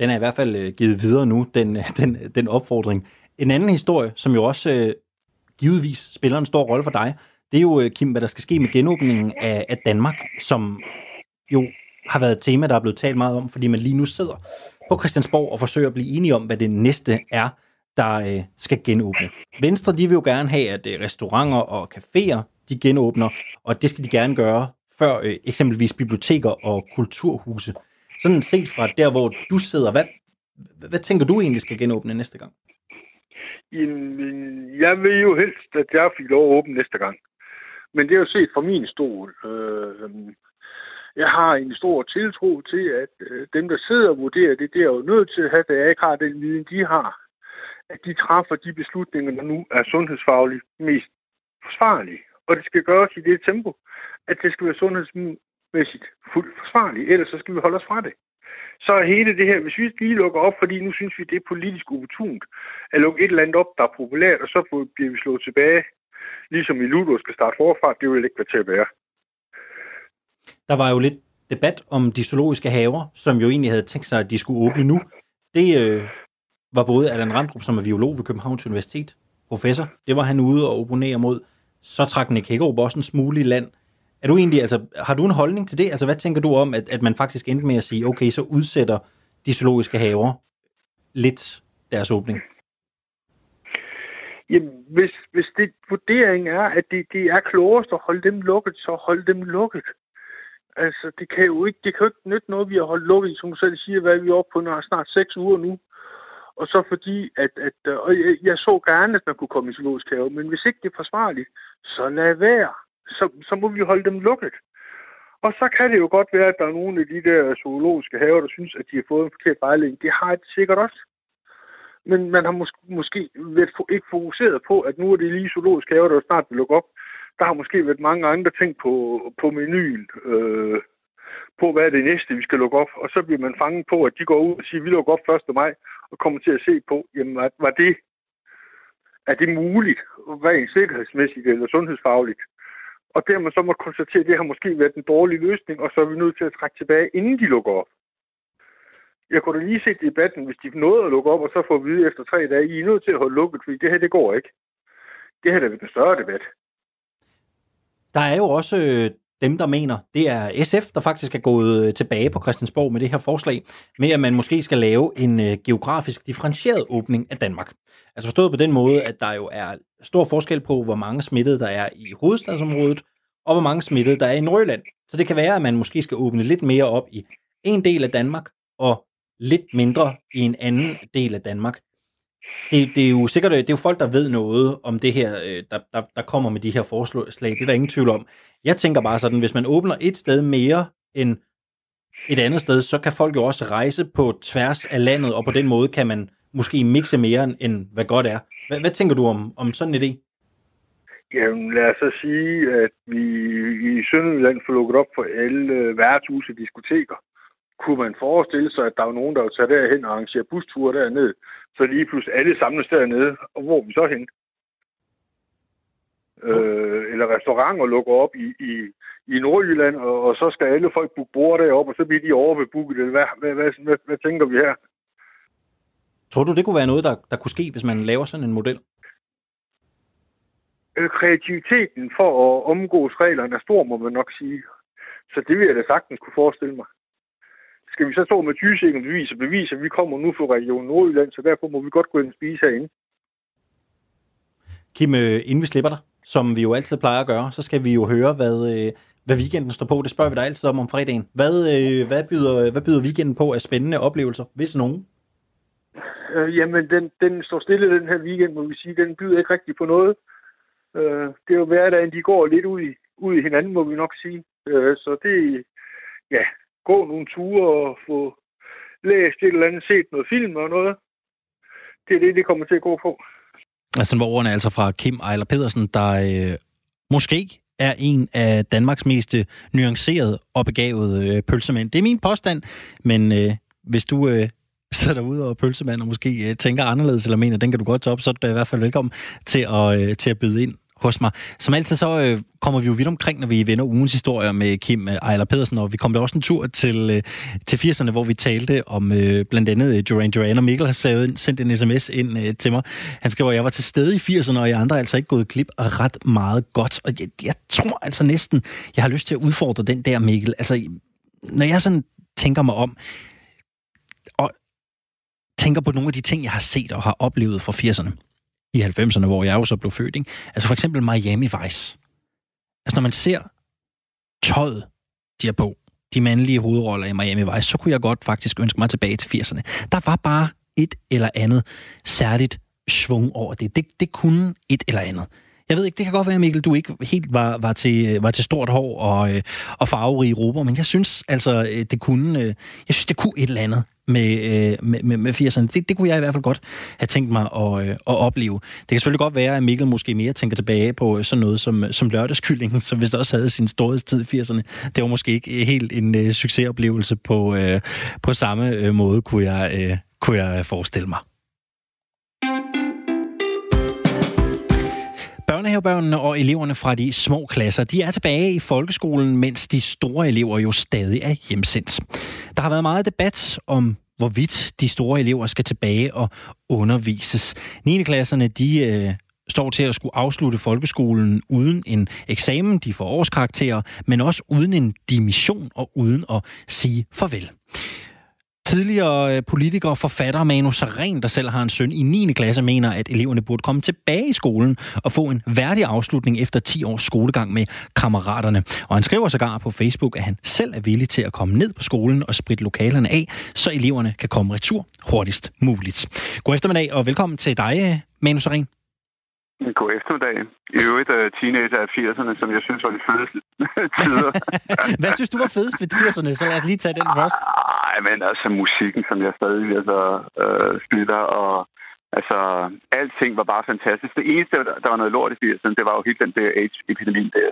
Den er i hvert fald øh, givet videre nu, den, øh, den, øh, den opfordring. En anden historie, som jo også øh, givetvis spiller en stor rolle for dig, det er jo, øh, Kim, hvad der skal ske med genåbningen af, af Danmark, som jo har været et tema, der er blevet talt meget om, fordi man lige nu sidder på Christiansborg og forsøger at blive enige om, hvad det næste er, der øh, skal genåbne. Venstre de vil jo gerne have, at øh, restauranter og caféer de genåbner, og det skal de gerne gøre før øh, eksempelvis biblioteker og kulturhuse. Sådan set fra der, hvor du sidder, hvad, hvad tænker du egentlig skal genåbne næste gang? Øh, jeg vil jo helst, at jeg fik lov at åbne næste gang. Men det er jo set fra min stol. Øh, øhm, jeg har en stor tiltro til, at øh, dem, der sidder og vurderer det, det er jo nødt til at have, da jeg ikke har den viden, de har. At de træffer de beslutninger, der nu er sundhedsfagligt mest forsvarlige. Og det skal gøres i det tempo, at det skal være retsmæssigt fuldt forsvarligt. Ellers så skal vi holde os fra det. Så er hele det her, hvis vi lige lukker op, fordi nu synes vi, det er politisk opportunt, at lukke et eller andet op, der er populært, og så bliver vi slået tilbage, ligesom i Ludo skal starte forfra, det vil ikke være til at være. Der var jo lidt debat om de zoologiske haver, som jo egentlig havde tænkt sig, at de skulle åbne nu. Det øh, var både Allan Randrup, som er biolog ved Københavns Universitet, professor, det var han ude og oponere mod. Så trak Nick Hækkerup også en smule i land. Er du egentlig, altså, har du en holdning til det? Altså, hvad tænker du om, at, at man faktisk endte med at sige, okay, så udsætter de zoologiske haver lidt deres åbning? Jamen, hvis, hvis det vurdering er, at det, det er klogest at holde dem lukket, så hold dem lukket. Altså, det kan jo ikke, det kan jo ikke nytte noget, vi har holdt lukket, som du selv siger, hvad vi er oppe på når snart seks uger nu. Og så fordi, at, at og jeg, jeg så gerne, at man kunne komme i zoologisk have, men hvis ikke det er forsvarligt, så lad være. Så, så må vi holde dem lukket. Og så kan det jo godt være, at der er nogle af de der zoologiske haver, der synes, at de har fået en forkert vejledning. Det har de sikkert også. Men man har måske, måske ikke fokuseret på, at nu er det lige zoologiske haver, der snart vil lukke op der har måske været mange andre ting på, på menuen, øh, på hvad er det næste, vi skal lukke op. Og så bliver man fanget på, at de går ud og siger, vi lukker op 1. maj, og kommer til at se på, jamen, var, var det, er det muligt, rent sikkerhedsmæssigt eller sundhedsfagligt? Og dermed så må konstatere, at det har måske været en dårlig løsning, og så er vi nødt til at trække tilbage, inden de lukker op. Jeg kunne da lige se debatten, hvis de nåede at lukke op, og så får vi vide efter tre dage, I er nødt til at holde lukket, fordi det her, det går ikke. Det her er da en større debat. Der er jo også øh, dem, der mener, det er SF, der faktisk er gået øh, tilbage på Christiansborg med det her forslag, med at man måske skal lave en øh, geografisk differentieret åbning af Danmark. Altså forstået på den måde, at der jo er stor forskel på, hvor mange smittede der er i hovedstadsområdet, og hvor mange smittede der er i Nordjylland. Så det kan være, at man måske skal åbne lidt mere op i en del af Danmark, og lidt mindre i en anden del af Danmark det, det er jo sikkert, øh, det er jo folk, der ved noget om det her, øh, der, der, der kommer med de her forslag. Det er der ingen tvivl om. Jeg tænker bare sådan, hvis man åbner et sted mere end et andet sted, så kan folk jo også rejse på tværs af landet, og på den måde kan man måske mixe mere, end hvad godt er. Hvad, hvad tænker du om, om sådan en idé? Jamen lad os så sige, at vi i Sønderjylland får lukket op for alle værtshuse og diskoteker. Kunne man forestille sig, at der er nogen, der vil tage derhen og arrangere busture derned, så lige pludselig alle samles dernede, og hvor er vi så hen? Øh, eller restauranter lukker op i, i, i Nordjylland, og, og så skal alle folk booke bord deroppe, og så bliver de overbebooket. Eller hvad, hvad, hvad, hvad, hvad tænker vi her? Tror du, det kunne være noget, der, der kunne ske, hvis man laver sådan en model? Øh, kreativiteten for at omgås reglerne er stor, må man nok sige. Så det vil jeg da sagtens kunne forestille mig skal vi så stå med tysikken bevis og bevis, at vi kommer nu fra Region Nordjylland, så derfor må vi godt gå ind og spise herinde. Kim, øh, inden vi slipper dig, som vi jo altid plejer at gøre, så skal vi jo høre, hvad, øh, hvad weekenden står på. Det spørger vi dig altid om om fredagen. Hvad, øh, hvad, byder, hvad byder weekenden på af spændende oplevelser, hvis nogen? Øh, jamen, den, den står stille den her weekend, må vi sige. Den byder ikke rigtig på noget. Øh, det er jo hverdagen, de går lidt ud i, ud i hinanden, må vi nok sige. Øh, så det, ja, gå nogle ture og få læst et eller andet, set noget film og noget. Det er det, det kommer til at gå på. Altså, hvor ordene er altså fra Kim Ejler Pedersen, der øh, måske er en af Danmarks mest øh, nuancerede og begavede øh, pølsemænd. Det er min påstand, men øh, hvis du øh, sidder derude og pølsemand og måske øh, tænker anderledes, eller mener, den kan du godt tage op, så er du i hvert fald velkommen til at, øh, til at byde ind hos mig. Som altid så øh, kommer vi jo vidt omkring, når vi vender ugens historier med Kim øh, Ejler Pedersen, og vi kom da også en tur til, øh, til 80'erne, hvor vi talte om øh, blandt andet øh, Duran Duran, og Mikkel har sendt en sms ind øh, til mig. Han skriver, at jeg var til stede i 80'erne, og jeg andre er altså ikke gået glip af ret meget godt. Og jeg, jeg tror altså næsten, jeg har lyst til at udfordre den der, Mikkel. Altså, når jeg sådan tænker mig om, og tænker på nogle af de ting, jeg har set og har oplevet fra 80'erne, i 90'erne, hvor jeg jo så blev født, ikke? altså for eksempel Miami Vice. Altså når man ser tøjet, de er på, de mandlige hovedroller i Miami Vice, så kunne jeg godt faktisk ønske mig tilbage til 80'erne. Der var bare et eller andet særligt svung over det. Det, det kunne et eller andet. Jeg ved ikke, det kan godt være, Mikkel, du ikke helt var, var, til, var til stort hår og, øh, og farverige råber, men jeg synes altså, øh, det kunne, øh, jeg synes, det kunne et eller andet med, øh, med, med, med 80'erne. Det, det kunne jeg i hvert fald godt have tænkt mig at, øh, at opleve. Det kan selvfølgelig godt være, at Mikkel måske mere tænker tilbage på sådan noget som, som lørdagskyllingen, som hvis det også havde sin storhedstid i 80'erne. Det var måske ikke helt en øh, succesoplevelse på, øh, på samme øh, måde, kunne jeg, øh, kunne jeg forestille mig. Børnehavebørnene og eleverne fra de små klasser, de er tilbage i folkeskolen, mens de store elever jo stadig er hjemsendt. Der har været meget debat om hvorvidt de store elever skal tilbage og undervises. 9. klasserne, de øh, står til at skulle afslutte folkeskolen uden en eksamen, de får årskarakterer, men også uden en dimission og uden at sige farvel. Tidligere øh, politiker og forfatter Manu Saren, der selv har en søn i 9. klasse, mener, at eleverne burde komme tilbage i skolen og få en værdig afslutning efter 10 års skolegang med kammeraterne. Og han skriver sågar på Facebook, at han selv er villig til at komme ned på skolen og spritte lokalerne af, så eleverne kan komme retur hurtigst muligt. God eftermiddag og velkommen til dig, øh, Manu Saren. God eftermiddag. I øvrigt uh, teenager af 80'erne, som jeg synes var de fedeste tider. Hvad synes du var fedest ved 80'erne? Så lad os lige tage den først. Nej, men altså musikken, som jeg stadig altså, uh, spiller, og altså alting var bare fantastisk. Det eneste, der var noget lort i 80'erne, det var jo helt den der AIDS-epidemi der,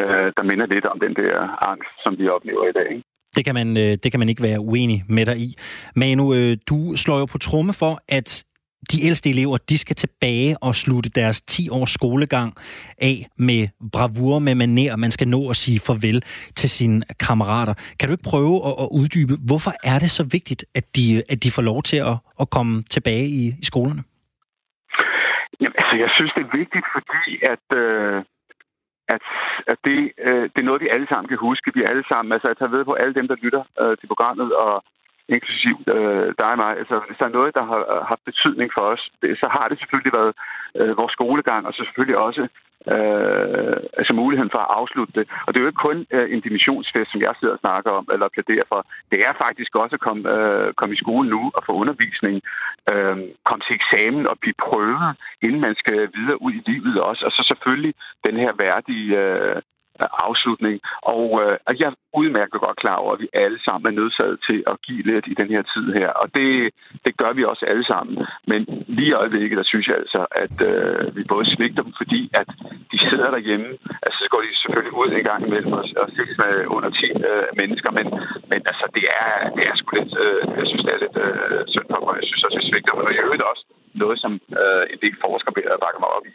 uh, der minder lidt om den der angst, som vi oplever i dag. Ikke? Det kan, man, det kan man ikke være uenig med dig i. Manu, du slår jo på tromme for, at de ældste elever, de skal tilbage og slutte deres 10 års skolegang af med bravur, med maner. Man skal nå at sige farvel til sine kammerater. Kan du ikke prøve at, at uddybe, hvorfor er det så vigtigt, at de, at de får lov til at, at komme tilbage i, i skolerne? Jamen, altså, jeg synes, det er vigtigt, fordi at, øh, at, at det, øh, det er noget, vi alle sammen kan huske. Vi alle sammen, altså at tager ved på alle dem, der lytter øh, til programmet, og inklusiv øh, dig og mig. Altså, hvis der er noget, der har haft betydning for os, det, så har det selvfølgelig været øh, vores skolegang, og så selvfølgelig også øh, altså muligheden for at afslutte det. Og det er jo ikke kun øh, en dimissionsfest, som jeg sidder og snakker om, eller plæderer for. Det er faktisk også at komme, øh, komme i skole nu og få undervisning, øh, komme til eksamen og blive prøvet, inden man skal videre ud i livet også. Og så selvfølgelig den her værdige øh, afslutning. Og øh, jeg er udmærket godt klar over, at vi alle sammen er nødsaget til at give lidt i den her tid her. Og det, det gør vi også alle sammen. Men lige i øjeblikket, der synes jeg altså, at øh, vi både svigter dem, fordi at de sidder derhjemme. Altså, så går de selvfølgelig ud en gang imellem og, og ses med under 10 øh, mennesker. Men, men altså, det er, det er sgu lidt, øh, jeg synes, det er lidt øh, synd for mig. Jeg synes også, vi svigter dem. Og i øvrigt også noget, som øh, en del forskere bakker mig op i.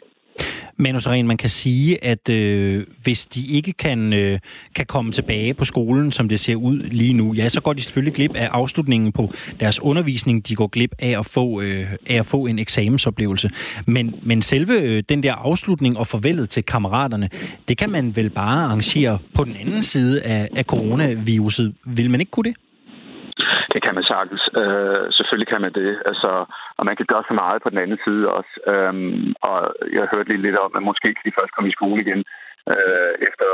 Manu Saren, man kan sige, at øh, hvis de ikke kan, øh, kan komme tilbage på skolen, som det ser ud lige nu, ja, så går de selvfølgelig glip af afslutningen på deres undervisning. De går glip af at få, øh, af at få en eksamensoplevelse. Men, men selve øh, den der afslutning og farvelet til kammeraterne, det kan man vel bare arrangere på den anden side af, af coronaviruset. Vil man ikke kunne det? Det kan man sagtens. Øh, selvfølgelig kan man det. Altså, og man kan gøre så meget på den anden side også. Øhm, og jeg har hørt lige lidt om, at måske kan de først komme i skole igen øh, efter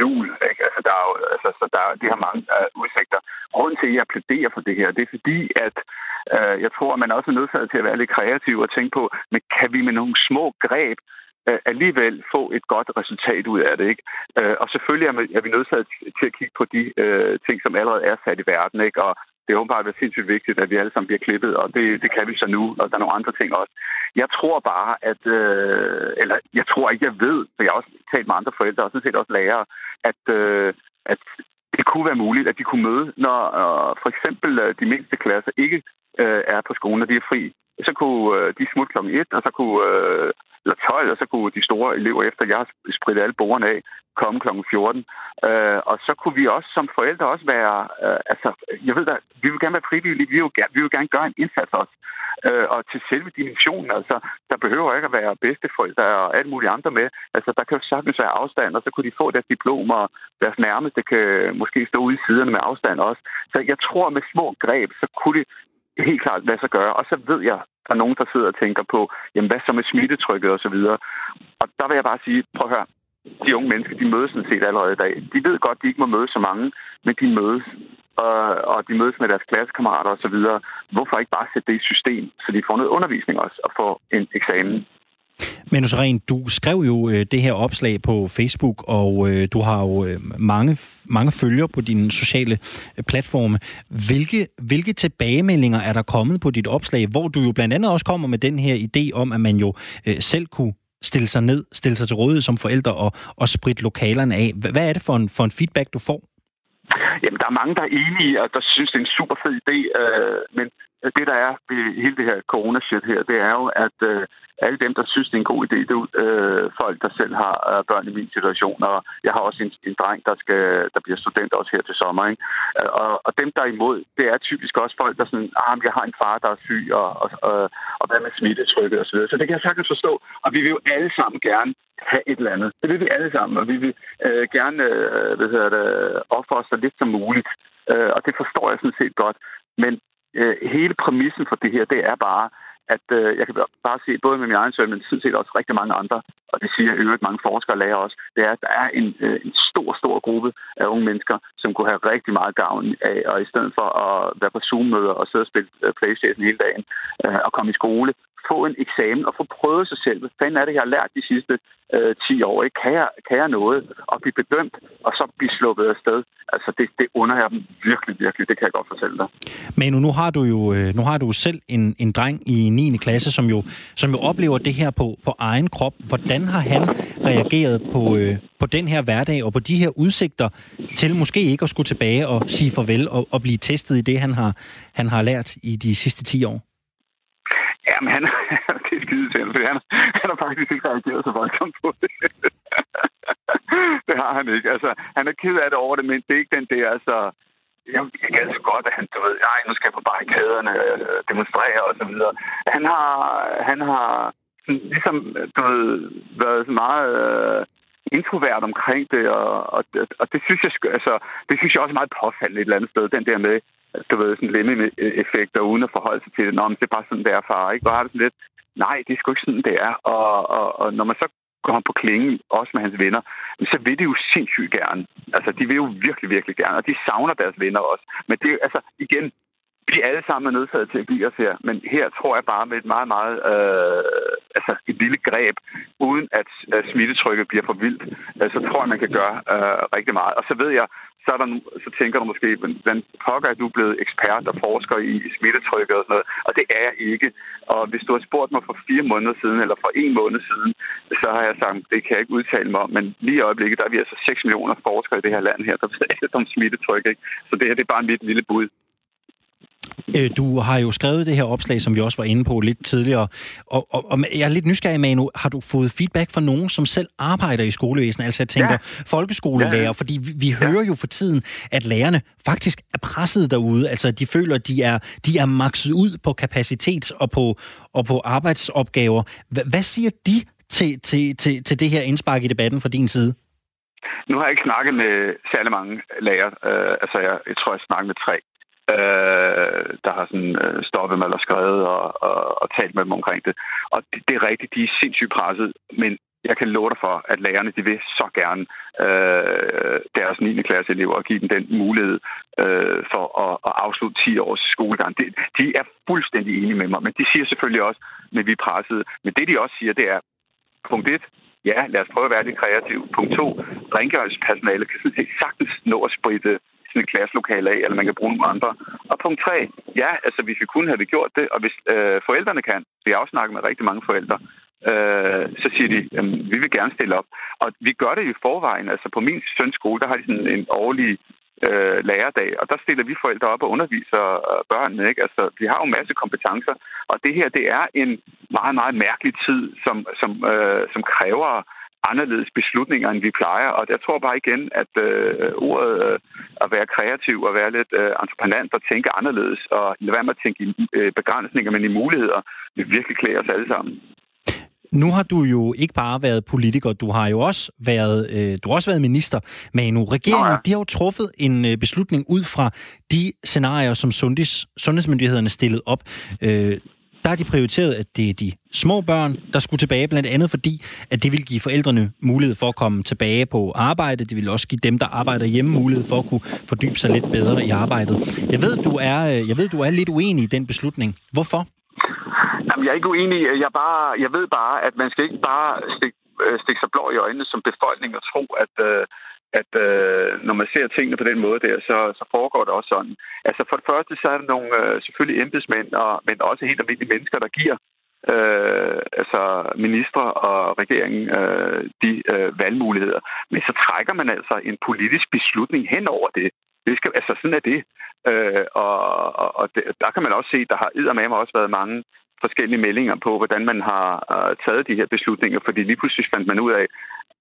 jul. Ikke? Altså, der er jo, altså, så der, de har mange øh, udsigter. Grunden til, at jeg plæderer for det her, det er fordi, at øh, jeg tror, at man også er nødt til at være lidt kreativ og tænke på, men kan vi med nogle små greb øh, alligevel få et godt resultat ud af det. Ikke? Øh, og selvfølgelig er vi nødt til at kigge på de øh, ting, som allerede er sat i verden. Ikke? Og det er åbenbart sindssygt vigtigt, at vi alle sammen bliver klippet, og det, det kan vi så nu, og der er nogle andre ting også. Jeg tror bare, at, øh, eller jeg tror ikke, jeg ved, for jeg har også talt med andre forældre, og sådan set også lærere, at, øh, at det kunne være muligt, at de kunne møde, når øh, for eksempel øh, de mindste klasser ikke øh, er på skolen, og de er fri så kunne øh, de smutte klokken 1, og så kunne, øh, eller 12, og så kunne de store elever, efter jeg har spredt alle bordene af, komme klokken 14. Øh, og så kunne vi også som forældre også være, øh, altså, jeg ved da, vi vil gerne være frivillige, vi vil, gerne, vi vil gerne gøre en indsats også. Øh, og til selve dimensionen, altså, der behøver ikke at være bedsteforældre og alt muligt andre med. Altså, der kan jo sagtens være afstand, og så kunne de få deres diplomer, deres nærmeste kan måske stå ude i siderne med afstand også. Så jeg tror, med små greb, så kunne det helt klart lade sig gøre. Og så ved jeg, der er nogen, der sidder og tænker på, jamen hvad så med smittetrykket osv. Og, og der vil jeg bare sige, prøv at høre, de unge mennesker, de mødes sådan set allerede i dag. De ved godt, de ikke må møde så mange, men de mødes og, og de mødes med deres klassekammerater osv. Hvorfor ikke bare sætte det i system, så de får noget undervisning også og får en eksamen? Men Ren, du skrev jo øh, det her opslag på Facebook, og øh, du har jo øh, mange, mange følgere på dine sociale øh, platforme. Hvilke, hvilke tilbagemeldinger er der kommet på dit opslag, hvor du jo blandt andet også kommer med den her idé om, at man jo øh, selv kunne stille sig ned, stille sig til rådighed som forældre og, og spritte lokalerne af. Hvad er det for en, for en feedback, du får? Jamen, der er mange, der er enige, og der synes, det er en super fed idé, øh, men det, der er ved hele det her corona-shit her, det er jo, at øh, alle dem, der synes, det er en god idé, det er øh, folk, der selv har øh, børn i min situation, og jeg har også en, en dreng, der, skal, der bliver student også her til sommer. Ikke? Øh, og, og dem, der er imod, det er typisk også folk, der sådan, ah, jeg har en far, der er syg, og, og, og, og hvad med smittetrykket osv. Så det kan jeg sagtens forstå, og vi vil jo alle sammen gerne have et eller andet. Det vil vi alle sammen, og vi vil øh, gerne øh, hvad hedder det, ofre os så lidt som muligt. Øh, og det forstår jeg sådan set godt. Men øh, hele præmissen for det her, det er bare, at øh, jeg kan bare se, både med min egen søn, men sådan set også rigtig mange andre, og det siger i øvrigt mange forskere og lærer også, det er, at der er en, øh, en stor, stor gruppe af unge mennesker, som kunne have rigtig meget gavn af, og i stedet for at være på Zoom-møder og sidde og spille øh, Playstation hele dagen, øh, og komme i skole, på en eksamen og få prøvet sig selv. Hvad fanden er det, jeg har lært de sidste øh, 10 år? Ikke? Kan, jeg, kan jeg noget? Og blive bedømt, og så blive sluppet af sted. Altså, det, det under jeg dem virkelig, virkelig. Det kan jeg godt fortælle dig. Men nu har du jo øh, nu har du selv en, en dreng i 9. klasse, som jo, som jo oplever det her på, på egen krop. Hvordan har han reageret på, øh, på den her hverdag og på de her udsigter til måske ikke at skulle tilbage og sige farvel og, og blive testet i det, han har, han har lært i de sidste 10 år? Jamen, han, det er skide til, for han, han har faktisk ikke reageret så voldsomt på det. det har han ikke. Altså, han er ked af det over det, men det er ikke den der, altså... Jeg, jeg kan så godt, at han, du ved, ej, nu skal jeg på barrikaderne, øh, demonstrere og så videre. Han har, han har sådan, ligesom, du ved, været så meget øh, introvert omkring det, og, og, og det synes jeg, altså, det synes jeg også er meget påfaldende et eller andet sted, den der med, du ved, sådan lemme-effekter, uden at forholde sig til det. Nå, men det er bare sådan, det er, far. Ikke? Hvor har det sådan lidt, nej, det er sgu ikke sådan, det er. Og, og, og når man så går på klingen, også med hans venner, så vil de jo sindssygt gerne. Altså, de vil jo virkelig, virkelig gerne, og de savner deres venner også. Men det er altså, igen, vi alle sammen er nødsaget til at give os her, men her tror jeg bare med et meget, meget øh, altså et lille greb, uden at, at smittetrykket bliver for vildt, øh, så tror jeg, man kan gøre øh, rigtig meget. Og så ved jeg, så, er der, så tænker du måske, hvordan pokker er du blevet ekspert og forsker i smittetrykket og sådan noget, og det er jeg ikke. Og hvis du har spurgt mig for fire måneder siden, eller for en måned siden, så har jeg sagt, det kan jeg ikke udtale mig om, men lige i øjeblikket, der er vi altså 6 millioner forskere i det her land her, der ved alt om smittetryk, ikke? Så det her, det er bare mit lille bud. Øh, du har jo skrevet det her opslag, som vi også var inde på lidt tidligere, og, og, og jeg er lidt nysgerrig, Manu. Har du fået feedback fra nogen, som selv arbejder i skolevæsenet? Altså jeg tænker ja. folkeskolelærer, ja. fordi vi, vi hører jo for tiden, at lærerne faktisk er presset derude. Altså de føler, at de er, de er makset ud på kapacitet og på, og på arbejdsopgaver. H- hvad siger de til, til, til, til det her indspark i debatten fra din side? Nu har jeg ikke snakket med særlig mange lærere. Uh, altså, jeg, jeg tror, jeg snakker med tre øh, der har sådan, øh, stoppet med eller skrevet og, og, og talt med dem omkring det. Og det, det er rigtigt, de er sindssygt presset, men jeg kan love dig for, at lærerne de vil så gerne øh, deres 9. klasse elever og give dem den mulighed øh, for at, at afslutte 10 års skolegang. De, de er fuldstændig enige med mig, men de siger selvfølgelig også, at vi er presset. Men det de også siger, det er, punkt 1, ja, lad os prøve at være lidt kreative. Punkt 2, rengøringspersonale kan sådan set sagtens nå at spritte sådan et klasselokale af, eller man kan bruge nogle andre. Og punkt tre, ja, altså hvis vi kunne, have vi gjort det, og hvis øh, forældrene kan, vi har også snakket med rigtig mange forældre, øh, så siger de, at vi vil gerne stille op. Og vi gør det i forvejen. Altså på min søns skole, der har de sådan en årlig øh, lærerdag, og der stiller vi forældre op og underviser øh, børnene. Ikke? Altså, vi har jo en masse kompetencer, og det her, det er en meget, meget mærkelig tid, som, som, øh, som kræver anderledes beslutninger, end vi plejer. Og jeg tror bare igen, at øh, ordet øh, at være kreativ og være lidt øh, entreprenant og tænke anderledes og lade være med at tænke i øh, begrænsninger, men i muligheder, vil virkelig klæde os alle sammen. Nu har du jo ikke bare været politiker, du har jo også været, øh, du har også været minister. Men nu regeringen, ja. de har jo truffet en øh, beslutning ud fra de scenarier, som sundheds, sundhedsmyndighederne stillede op. Øh, der har de prioriteret, at det er de små børn, der skulle tilbage, blandt andet fordi, at det vil give forældrene mulighed for at komme tilbage på arbejde. Det vil også give dem, der arbejder hjemme, mulighed for at kunne fordybe sig lidt bedre i arbejdet. Jeg ved, du er, øh, jeg ved, du er lidt uenig i den beslutning. Hvorfor? Jamen, jeg er ikke uenig. Jeg, bare, jeg ved bare, at man skal ikke bare stikke, øh, stikke sig blå i øjnene som befolkning og tro, at, øh, at øh, når man ser tingene på den måde der, så, så foregår det også sådan. Altså for det første, så er der nogle øh, selvfølgelig embedsmænd, og, men også helt almindelige mennesker, der giver øh, altså ministre og regeringen øh, de øh, valgmuligheder. Men så trækker man altså en politisk beslutning hen over det. det skal, altså sådan er det. Øh, og og, og det, der kan man også se, der har eddermame også været mange forskellige meldinger på, hvordan man har øh, taget de her beslutninger, fordi lige pludselig fandt man ud af,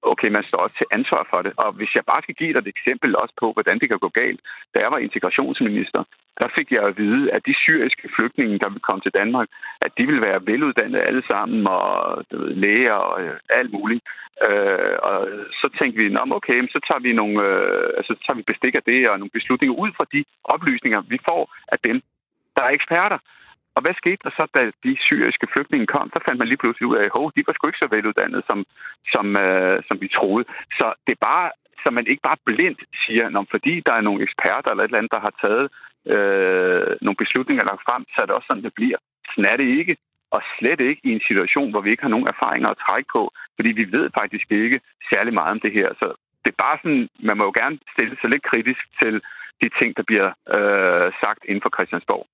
okay, man står også til ansvar for det. Og hvis jeg bare skal give dig et eksempel også på, hvordan det kan gå galt. Da jeg var integrationsminister, der fik jeg at vide, at de syriske flygtninge, der vil komme til Danmark, at de vil være veluddannede alle sammen, og du ved, læger og øh, alt muligt. Øh, og så tænkte vi, okay, så tager vi, nogle, øh, altså, så tager vi bestik af det og nogle beslutninger ud fra de oplysninger, vi får af dem, der er eksperter. Og hvad skete der så, da de syriske flygtninge kom? Så fandt man lige pludselig ud af, at de var sgu ikke så veluddannede, som, som, øh, som vi troede. Så det er bare, så man ikke bare blindt siger, at fordi der er nogle eksperter eller et eller andet, der har taget øh, nogle beslutninger lagt frem, så er det også sådan, det bliver. Sådan er det ikke. Og slet ikke i en situation, hvor vi ikke har nogen erfaringer at trække på, fordi vi ved faktisk ikke særlig meget om det her. Så det er bare sådan, man må jo gerne stille sig lidt kritisk til de ting, der bliver øh, sagt inden for Christiansborg.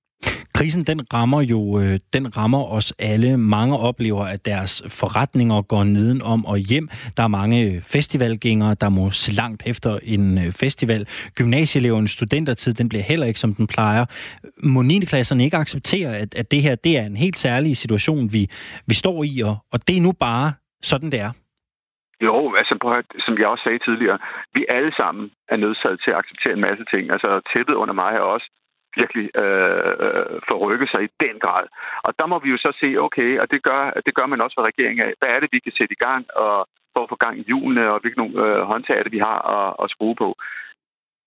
Krisen den rammer jo øh, den rammer os alle. Mange oplever, at deres forretninger går nedenom og hjem. Der er mange øh, festivalgængere, der må se langt efter en øh, festival. Gymnasieelevernes studentertid, den bliver heller ikke, som den plejer. Må 9. klasserne ikke acceptere, at, at det her det er en helt særlig situation, vi, vi står i, og, og det er nu bare sådan, det er? Jo, altså på, som jeg også sagde tidligere, vi alle sammen er nødsaget til at acceptere en masse ting. Altså tæppet under mig er også virkelig øh, øh, forrykke sig i den grad. Og der må vi jo så se, okay, og det gør, det gør man også fra regeringen af. Hvad er det, vi kan sætte i gang og for at få gang i hjulene, og hvilke nogle øh, håndtag er det, vi har at, at skrue på.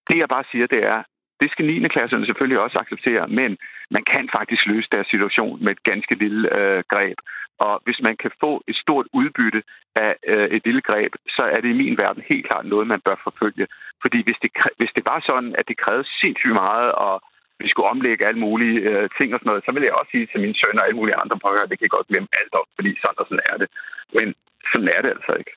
Det jeg bare siger, det er, det skal 9. klasserne selvfølgelig også acceptere, men man kan faktisk løse deres situation med et ganske lille øh, greb. Og hvis man kan få et stort udbytte af øh, et lille greb, så er det i min verden helt klart noget, man bør forfølge. Fordi hvis det, hvis det var sådan, at det krævede sindssygt meget og vi skulle omlægge alle mulige øh, ting og sådan noget, så vil jeg også sige til mine sønner og alle mulige andre prøver, det kan godt glemme alt op, fordi sådan og sådan er det. Men sådan er det altså ikke.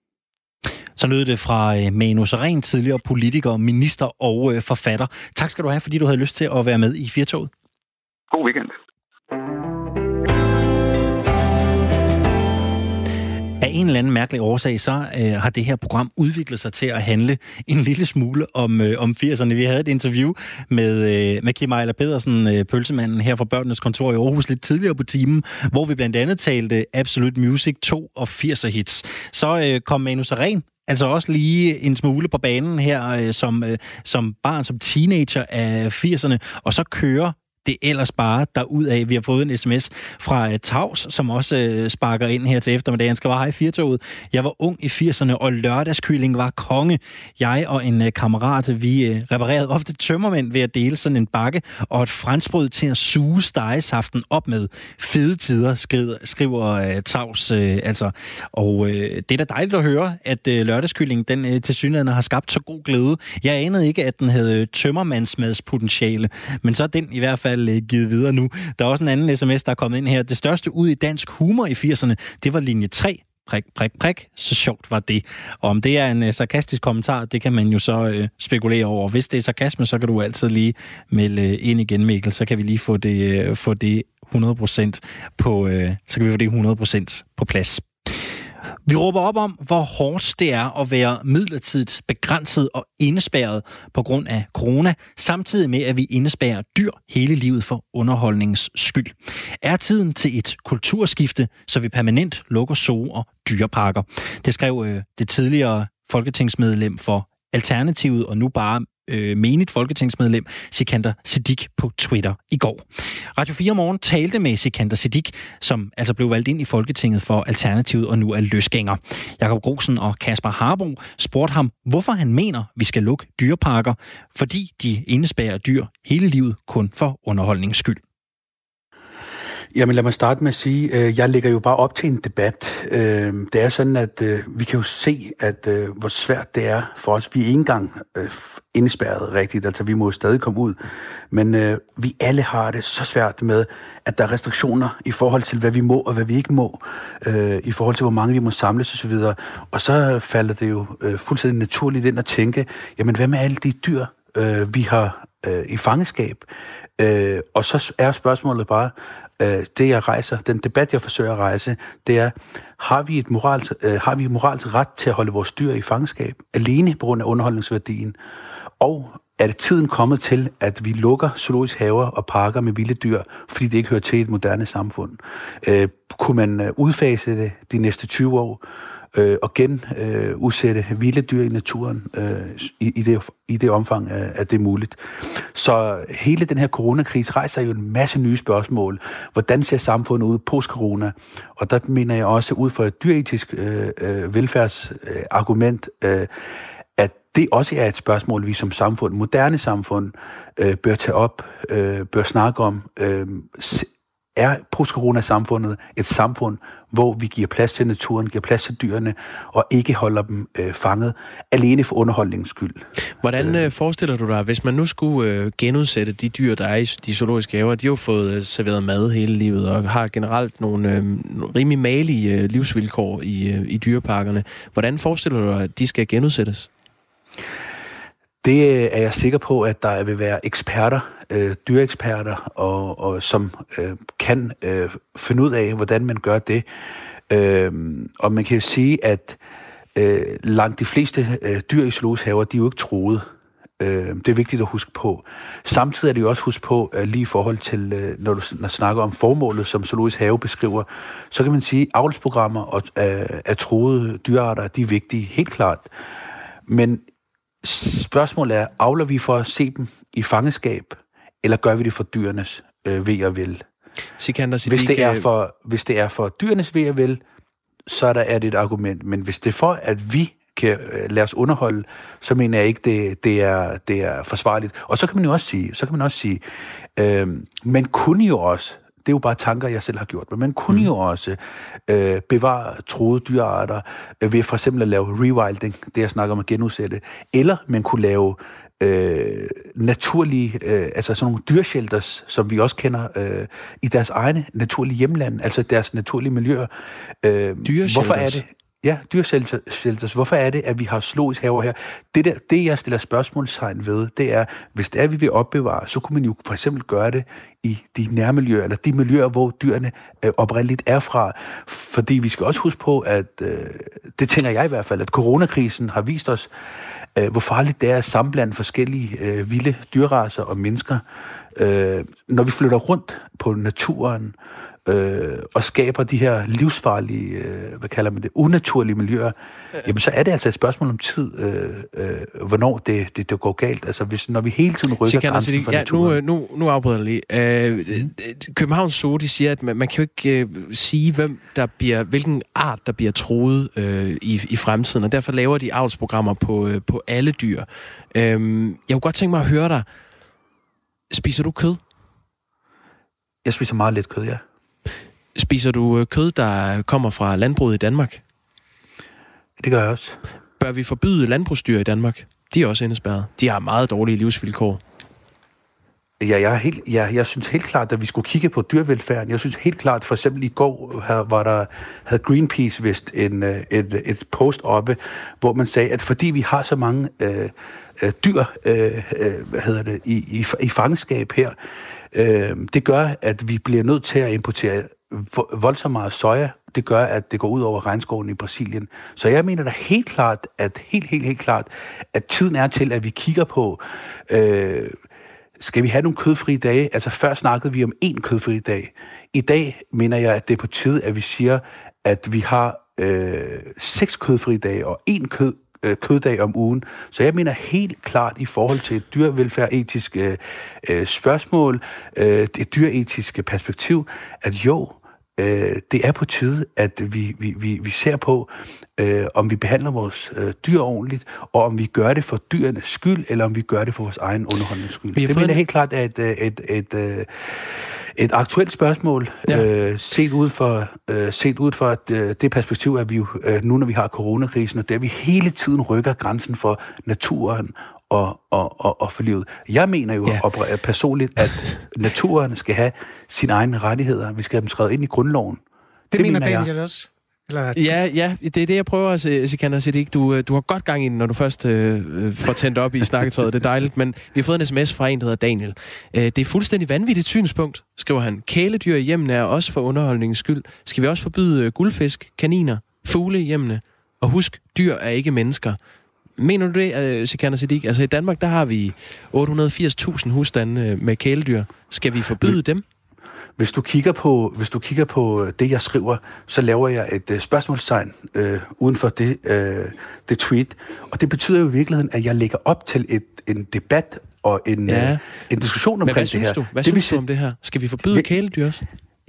Så lød det fra øh, Manu Saren, tidligere politiker, minister og øh, forfatter. Tak skal du have, fordi du havde lyst til at være med i Firtoget. God weekend. En eller anden mærkelig årsag, så øh, har det her program udviklet sig til at handle en lille smule om, øh, om 80'erne. Vi havde et interview med, øh, med Kim Ejler Pedersen, øh, pølsemanden her fra Børnenes Kontor i Aarhus lidt tidligere på timen, hvor vi blandt andet talte Absolute Music 2 og 80'er hits. Så øh, kom Manu Saren Altså også lige en smule på banen her øh, som, øh, som barn, som teenager af 80'erne, og så kører det ellers bare derud af. Vi har fået en sms fra uh, Tavs, som også uh, sparker ind her til eftermiddag. Han bare hej Firtoget. Jeg var ung i 80'erne, og lørdagskylling var konge. Jeg og en uh, kammerat, vi uh, reparerede ofte tømmermænd ved at dele sådan en bakke og et franskbrød til at suge stegesaften op med. Fede tider, skriver, skriver uh, Tavs. Uh, altså. Og uh, det er da dejligt at høre, at uh, lørdagskylling den uh, til synligheden har skabt så god glæde. Jeg anede ikke, at den havde tømmermandsmadspotentiale, men så er den i hvert fald fald givet videre nu. Der er også en anden sms, der er kommet ind her. Det største ud i dansk humor i 80'erne, det var linje 3 prik, prik, prik, så sjovt var det. Og om det er en uh, sarkastisk kommentar, det kan man jo så uh, spekulere over. Hvis det er sarkasme, så kan du altid lige melde uh, ind igen, Mikkel, så kan vi lige få det, uh, få det 100% på, uh, så kan vi få det 100% på plads. Vi råber op om, hvor hårdt det er at være midlertidigt begrænset og indespærret på grund af corona, samtidig med, at vi indespærrer dyr hele livet for underholdningens skyld. Er tiden til et kulturskifte, så vi permanent lukker zoo og dyreparker? Det skrev øh, det tidligere folketingsmedlem for Alternativet, og nu bare øh, menigt folketingsmedlem Sikander Siddiq på Twitter i går. Radio 4 Morgen talte med Sikander Siddiq, som altså blev valgt ind i Folketinget for Alternativet og nu er løsgænger. Jakob Grosen og Kasper Harbo spurgte ham, hvorfor han mener, vi skal lukke dyreparker, fordi de indespærer dyr hele livet kun for underholdningens skyld. Jamen lad mig starte med at sige, øh, jeg lægger jo bare op til en debat. Øh, det er sådan, at øh, vi kan jo se, at øh, hvor svært det er for os. Vi er ikke engang øh, indspærret rigtigt, altså vi må jo stadig komme ud. Men øh, vi alle har det så svært med, at der er restriktioner i forhold til, hvad vi må og hvad vi ikke må, øh, i forhold til, hvor mange vi må samles osv. Og, og så falder det jo øh, fuldstændig naturligt ind at tænke, jamen hvad med alle de dyr, øh, vi har øh, i fangeskab? Øh, og så er spørgsmålet bare, øh, det jeg rejser, den debat jeg forsøger at rejse, det er, har vi et moralsk, øh, har vi et moralsk ret til at holde vores dyr i fangenskab, alene på grund af underholdningsværdien? Og er det tiden kommet til, at vi lukker zoologisk haver og parker med vilde dyr, fordi det ikke hører til et moderne samfund? Øh, kunne man øh, udfase det de næste 20 år? Øh, og genudsætte øh, vilde dyr i naturen øh, i, i, det, i det omfang, øh, at det er muligt. Så hele den her coronakrise rejser jo en masse nye spørgsmål. Hvordan ser samfundet ud post-corona? Og der mener jeg også ud fra et dyretisk øh, øh, velfærdsargument, øh, at det også er et spørgsmål, vi som samfund, moderne samfund, øh, bør tage op, øh, bør snakke om. Øh, er post-corona-samfundet et samfund, hvor vi giver plads til naturen, giver plads til dyrene, og ikke holder dem øh, fanget alene for underholdningens skyld. Hvordan øh, forestiller du dig, hvis man nu skulle øh, genudsætte de dyr, der er i de zoologiske haver, de har jo fået øh, serveret mad hele livet, og har generelt nogle øh, rimelig malige øh, livsvilkår i, øh, i dyreparkerne. Hvordan forestiller du dig, at de skal genudsættes? Det øh, er jeg sikker på, at der vil være eksperter, øh, dyreeksperter, og, og som øh, kan øh, finde ud af, hvordan man gør det. Øh, og man kan sige, at øh, langt de fleste øh, dyr i zoologisk haver, de er jo ikke troede. Øh, det er vigtigt at huske på. Samtidig er det jo også huske på, øh, lige i forhold til, øh, når du når snakker om formålet, som Zoologisk Have beskriver, så kan man sige, at avlsprogrammer og, øh, af troede dyrearter, de er vigtige, helt klart. Men Spørgsmålet er, avler vi for at se dem i fangeskab, eller gør vi det for dyrenes øh, ved og vel? Sikander, hvis, det er for, hvis det er for dyrenes ved og vel, så er, der, er det et argument. Men hvis det er for, at vi kan øh, lade os underholde, så mener jeg ikke, det, det, er, det er forsvarligt. Og så kan man jo også sige, så kan man også sige, øh, man kunne jo også det er jo bare tanker, jeg selv har gjort. Men man kunne mm. jo også øh, bevare troede dyrearter øh, ved for eksempel at lave rewilding, det jeg snakker om at genudsætte. Eller man kunne lave øh, naturlige, øh, altså sådan nogle dyrshelters, som vi også kender øh, i deres egne naturlige hjemland, altså deres naturlige miljøer. Øh, Hvorfor er det? Ja, dyrshelters. Hvorfor er det, at vi har zoologisk haver her? Det, der, det, jeg stiller spørgsmålstegn ved, det er, hvis det er, vi vil opbevare, så kunne man jo for eksempel gøre det i de nærmiljøer, eller de miljøer, hvor dyrene øh, oprindeligt er fra. Fordi vi skal også huske på, at øh, det tænker jeg i hvert fald, at coronakrisen har vist os, øh, hvor farligt det er at sammenblande forskellige øh, vilde dyrraser og mennesker. Øh, når vi flytter rundt på naturen, øh, og skaber de her livsfarlige, øh, hvad kalder man det, unaturlige miljøer, øh. jamen så er det altså et spørgsmål om tid, øh, øh, hvornår det, det, det går galt. Altså hvis, når vi hele tiden rykker grænsen sige, for ja, naturen. Nu, nu, nu afbryder jeg lige. Øh, Københavns Zoo, de siger, at man, man kan jo ikke øh, sige, hvem der bliver, hvilken art, der bliver troet øh, i, i fremtiden, og derfor laver de avlsprogrammer på, øh, på alle dyr. Øh, jeg kunne godt tænke mig at høre dig. Spiser du kød? Jeg spiser meget lidt kød, ja. Spiser du øh, kød, der kommer fra landbruget i Danmark? Det gør jeg også. Bør vi forbyde landbrugsdyr i Danmark? De er også indespærret. De har meget dårlige livsvilkår. Ja, jeg, er helt, ja, jeg synes helt klart, at vi skulle kigge på dyrevelfærden. Jeg synes helt klart, for eksempel i går her, var der, havde Greenpeace vist en, øh, et, et post oppe, hvor man sagde, at fordi vi har så mange øh, øh dyr øh, øh, hvad hedder det, i, i, i fangenskab her, øh, det gør, at vi bliver nødt til at importere voldsomt meget soja, det gør, at det går ud over regnskoven i Brasilien. Så jeg mener da helt klart, at helt, helt, helt klart, at tiden er til, at vi kigger på, øh, skal vi have nogle kødfrie dage? Altså før snakkede vi om én kødfri dag. I dag mener jeg, at det er på tide, at vi siger, at vi har øh, seks kødfri dage og én kød, øh, køddag om ugen. Så jeg mener helt klart i forhold til et dyrevelfærd-etisk øh, øh spørgsmål, øh, det dyretiske perspektiv, at jo, øh, det er på tide, at vi, vi, vi, vi ser på, øh, om vi behandler vores øh, dyr ordentligt, og om vi gør det for dyrenes skyld, eller om vi gør det for vores egen underholdnings skyld. Det mener jeg helt klart er et, et, et, et, øh, et aktuelt spørgsmål, ja. øh, set ud for, øh, set ud for at, øh, det perspektiv, at vi jo, øh, nu når vi har coronakrisen, og der vi hele tiden rykker grænsen for naturen og, og, og, og for livet. Jeg mener jo ja. personligt, at naturen skal have sine egne rettigheder. Vi skal have dem skrevet ind i grundloven. Det, det mener, mener Daniel jeg. også. Eller... Ja, ja, det er det, jeg prøver at se, Sikander Siddiq. Du, øh, du har godt gang i den, når du først øh, øh, får tændt op i snakketøjet. Det er dejligt, men vi har fået en sms fra en, der hedder Daniel. Øh, det er fuldstændig vanvittigt synspunkt, skriver han. Kæledyr i hjemmene er også for underholdningens skyld. Skal vi også forbyde øh, guldfisk, kaniner, fugle i hjemmene? Og husk, dyr er ikke mennesker. Mener du det, øh, Sikander Siddiq? Altså i Danmark, der har vi 880.000 husstande med kæledyr. Skal vi forbyde dem? Hvis du kigger på, hvis du kigger på det, jeg skriver, så laver jeg et uh, spørgsmålstegn uh, uden for det, uh, det tweet. Og det betyder jo i virkeligheden, at jeg lægger op til et, en debat og en, ja. uh, en diskussion omkring det her. Men hvad synes du? Hvad det, synes du om det her? Skal vi forbyde jeg, kæledyr også?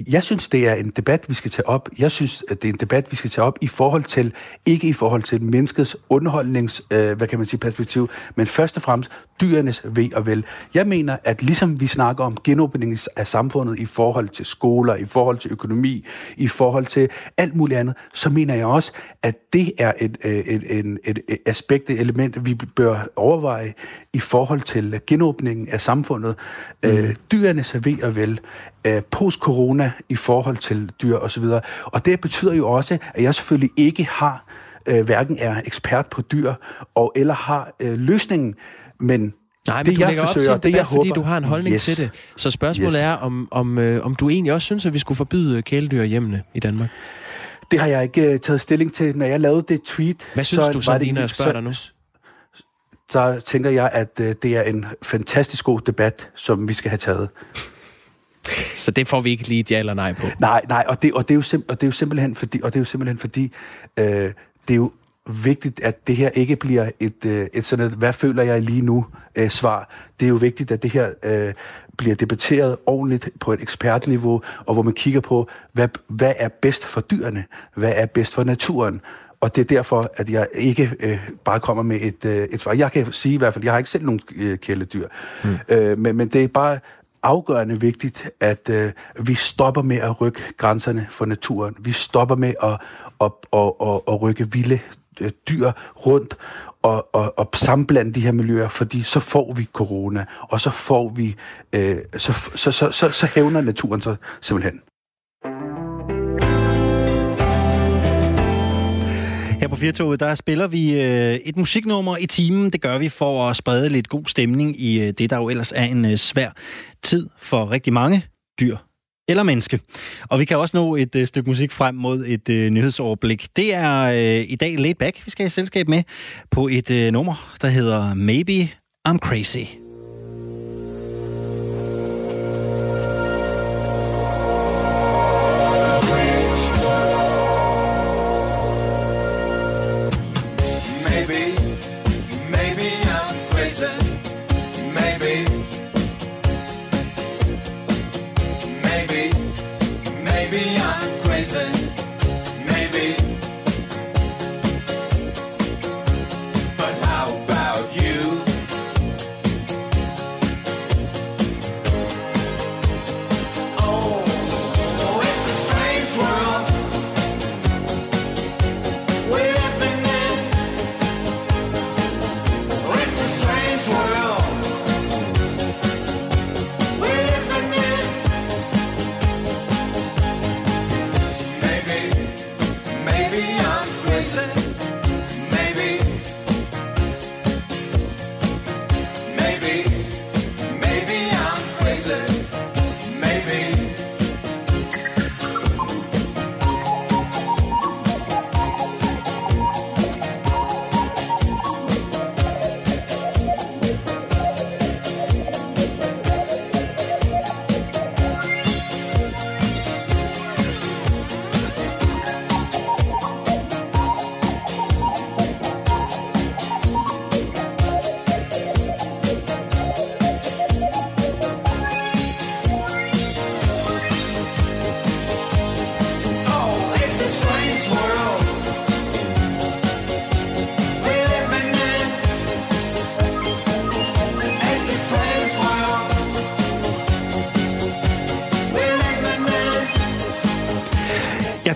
Jeg synes, det er en debat, vi skal tage op. Jeg synes, at det er en debat, vi skal tage op i forhold til, ikke i forhold til menneskets underholdnings, øh, hvad kan man sige, perspektiv, men først og fremmest dyrenes ved og vel. Jeg mener, at ligesom vi snakker om genåbning af samfundet i forhold til skoler, i forhold til økonomi, i forhold til alt muligt andet, så mener jeg også, at det er et, øh, et, et, et, et aspekt, et element, vi bør overveje i forhold til genåbningen af samfundet. Mm. Øh, dyrenes ved og vel øh, post-corona i forhold til dyr osv. Og, og det betyder jo også, at jeg selvfølgelig ikke har, øh, hverken er ekspert på dyr, og eller har øh, løsningen, men Nej, men det, du jeg lægger forsøger, op til en debat, det, fordi håber, du har en holdning yes. til det. Så spørgsmålet yes. er, om, om, øh, om du egentlig også synes, at vi skulle forbyde kæledyr hjemme i Danmark? Det har jeg ikke uh, taget stilling til. Når jeg lavede det tweet... Hvad synes så du så, lige, når jeg spørger dig nu? Så tænker jeg, at uh, det er en fantastisk god debat, som vi skal have taget. Så det får vi ikke lige et ja eller nej på. Nej, nej, og det, og det, er, jo sim, og det er jo simpelthen fordi, og det er jo simpelthen fordi øh, det er jo vigtigt, at det her ikke bliver et, øh, et sådan et, hvad føler jeg lige nu øh, svar. Det er jo vigtigt, at det her øh, bliver debatteret ordentligt på et ekspertniveau, og hvor man kigger på, hvad, hvad er bedst for dyrene? Hvad er bedst for naturen? Og det er derfor, at jeg ikke øh, bare kommer med et, øh, et svar. Jeg kan sige i hvert fald, jeg har ikke selv nogen øh, kæledyr. Mm. Øh, men, men det er bare afgørende vigtigt, at øh, vi stopper med at rykke grænserne for naturen. Vi stopper med at, at, at, at, at rykke vilde øh, dyr rundt og, og, og sammenblande de her miljøer, fordi så får vi corona, og så får vi, øh, så, så, så, så, så hævner naturen sig simpelthen. På Firtoget, der spiller vi øh, et musiknummer i timen. Det gør vi for at sprede lidt god stemning i øh, det, der jo ellers er en øh, svær tid for rigtig mange dyr eller menneske. Og vi kan også nå et øh, stykke musik frem mod et øh, nyhedsoverblik. Det er øh, i dag laid back, vi skal i selskab med på et øh, nummer, der hedder Maybe I'm Crazy.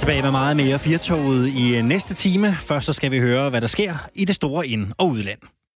Tilbage med meget mere Firtoget i øh, næste time. Først så skal vi høre, hvad der sker i det store ind- og udland.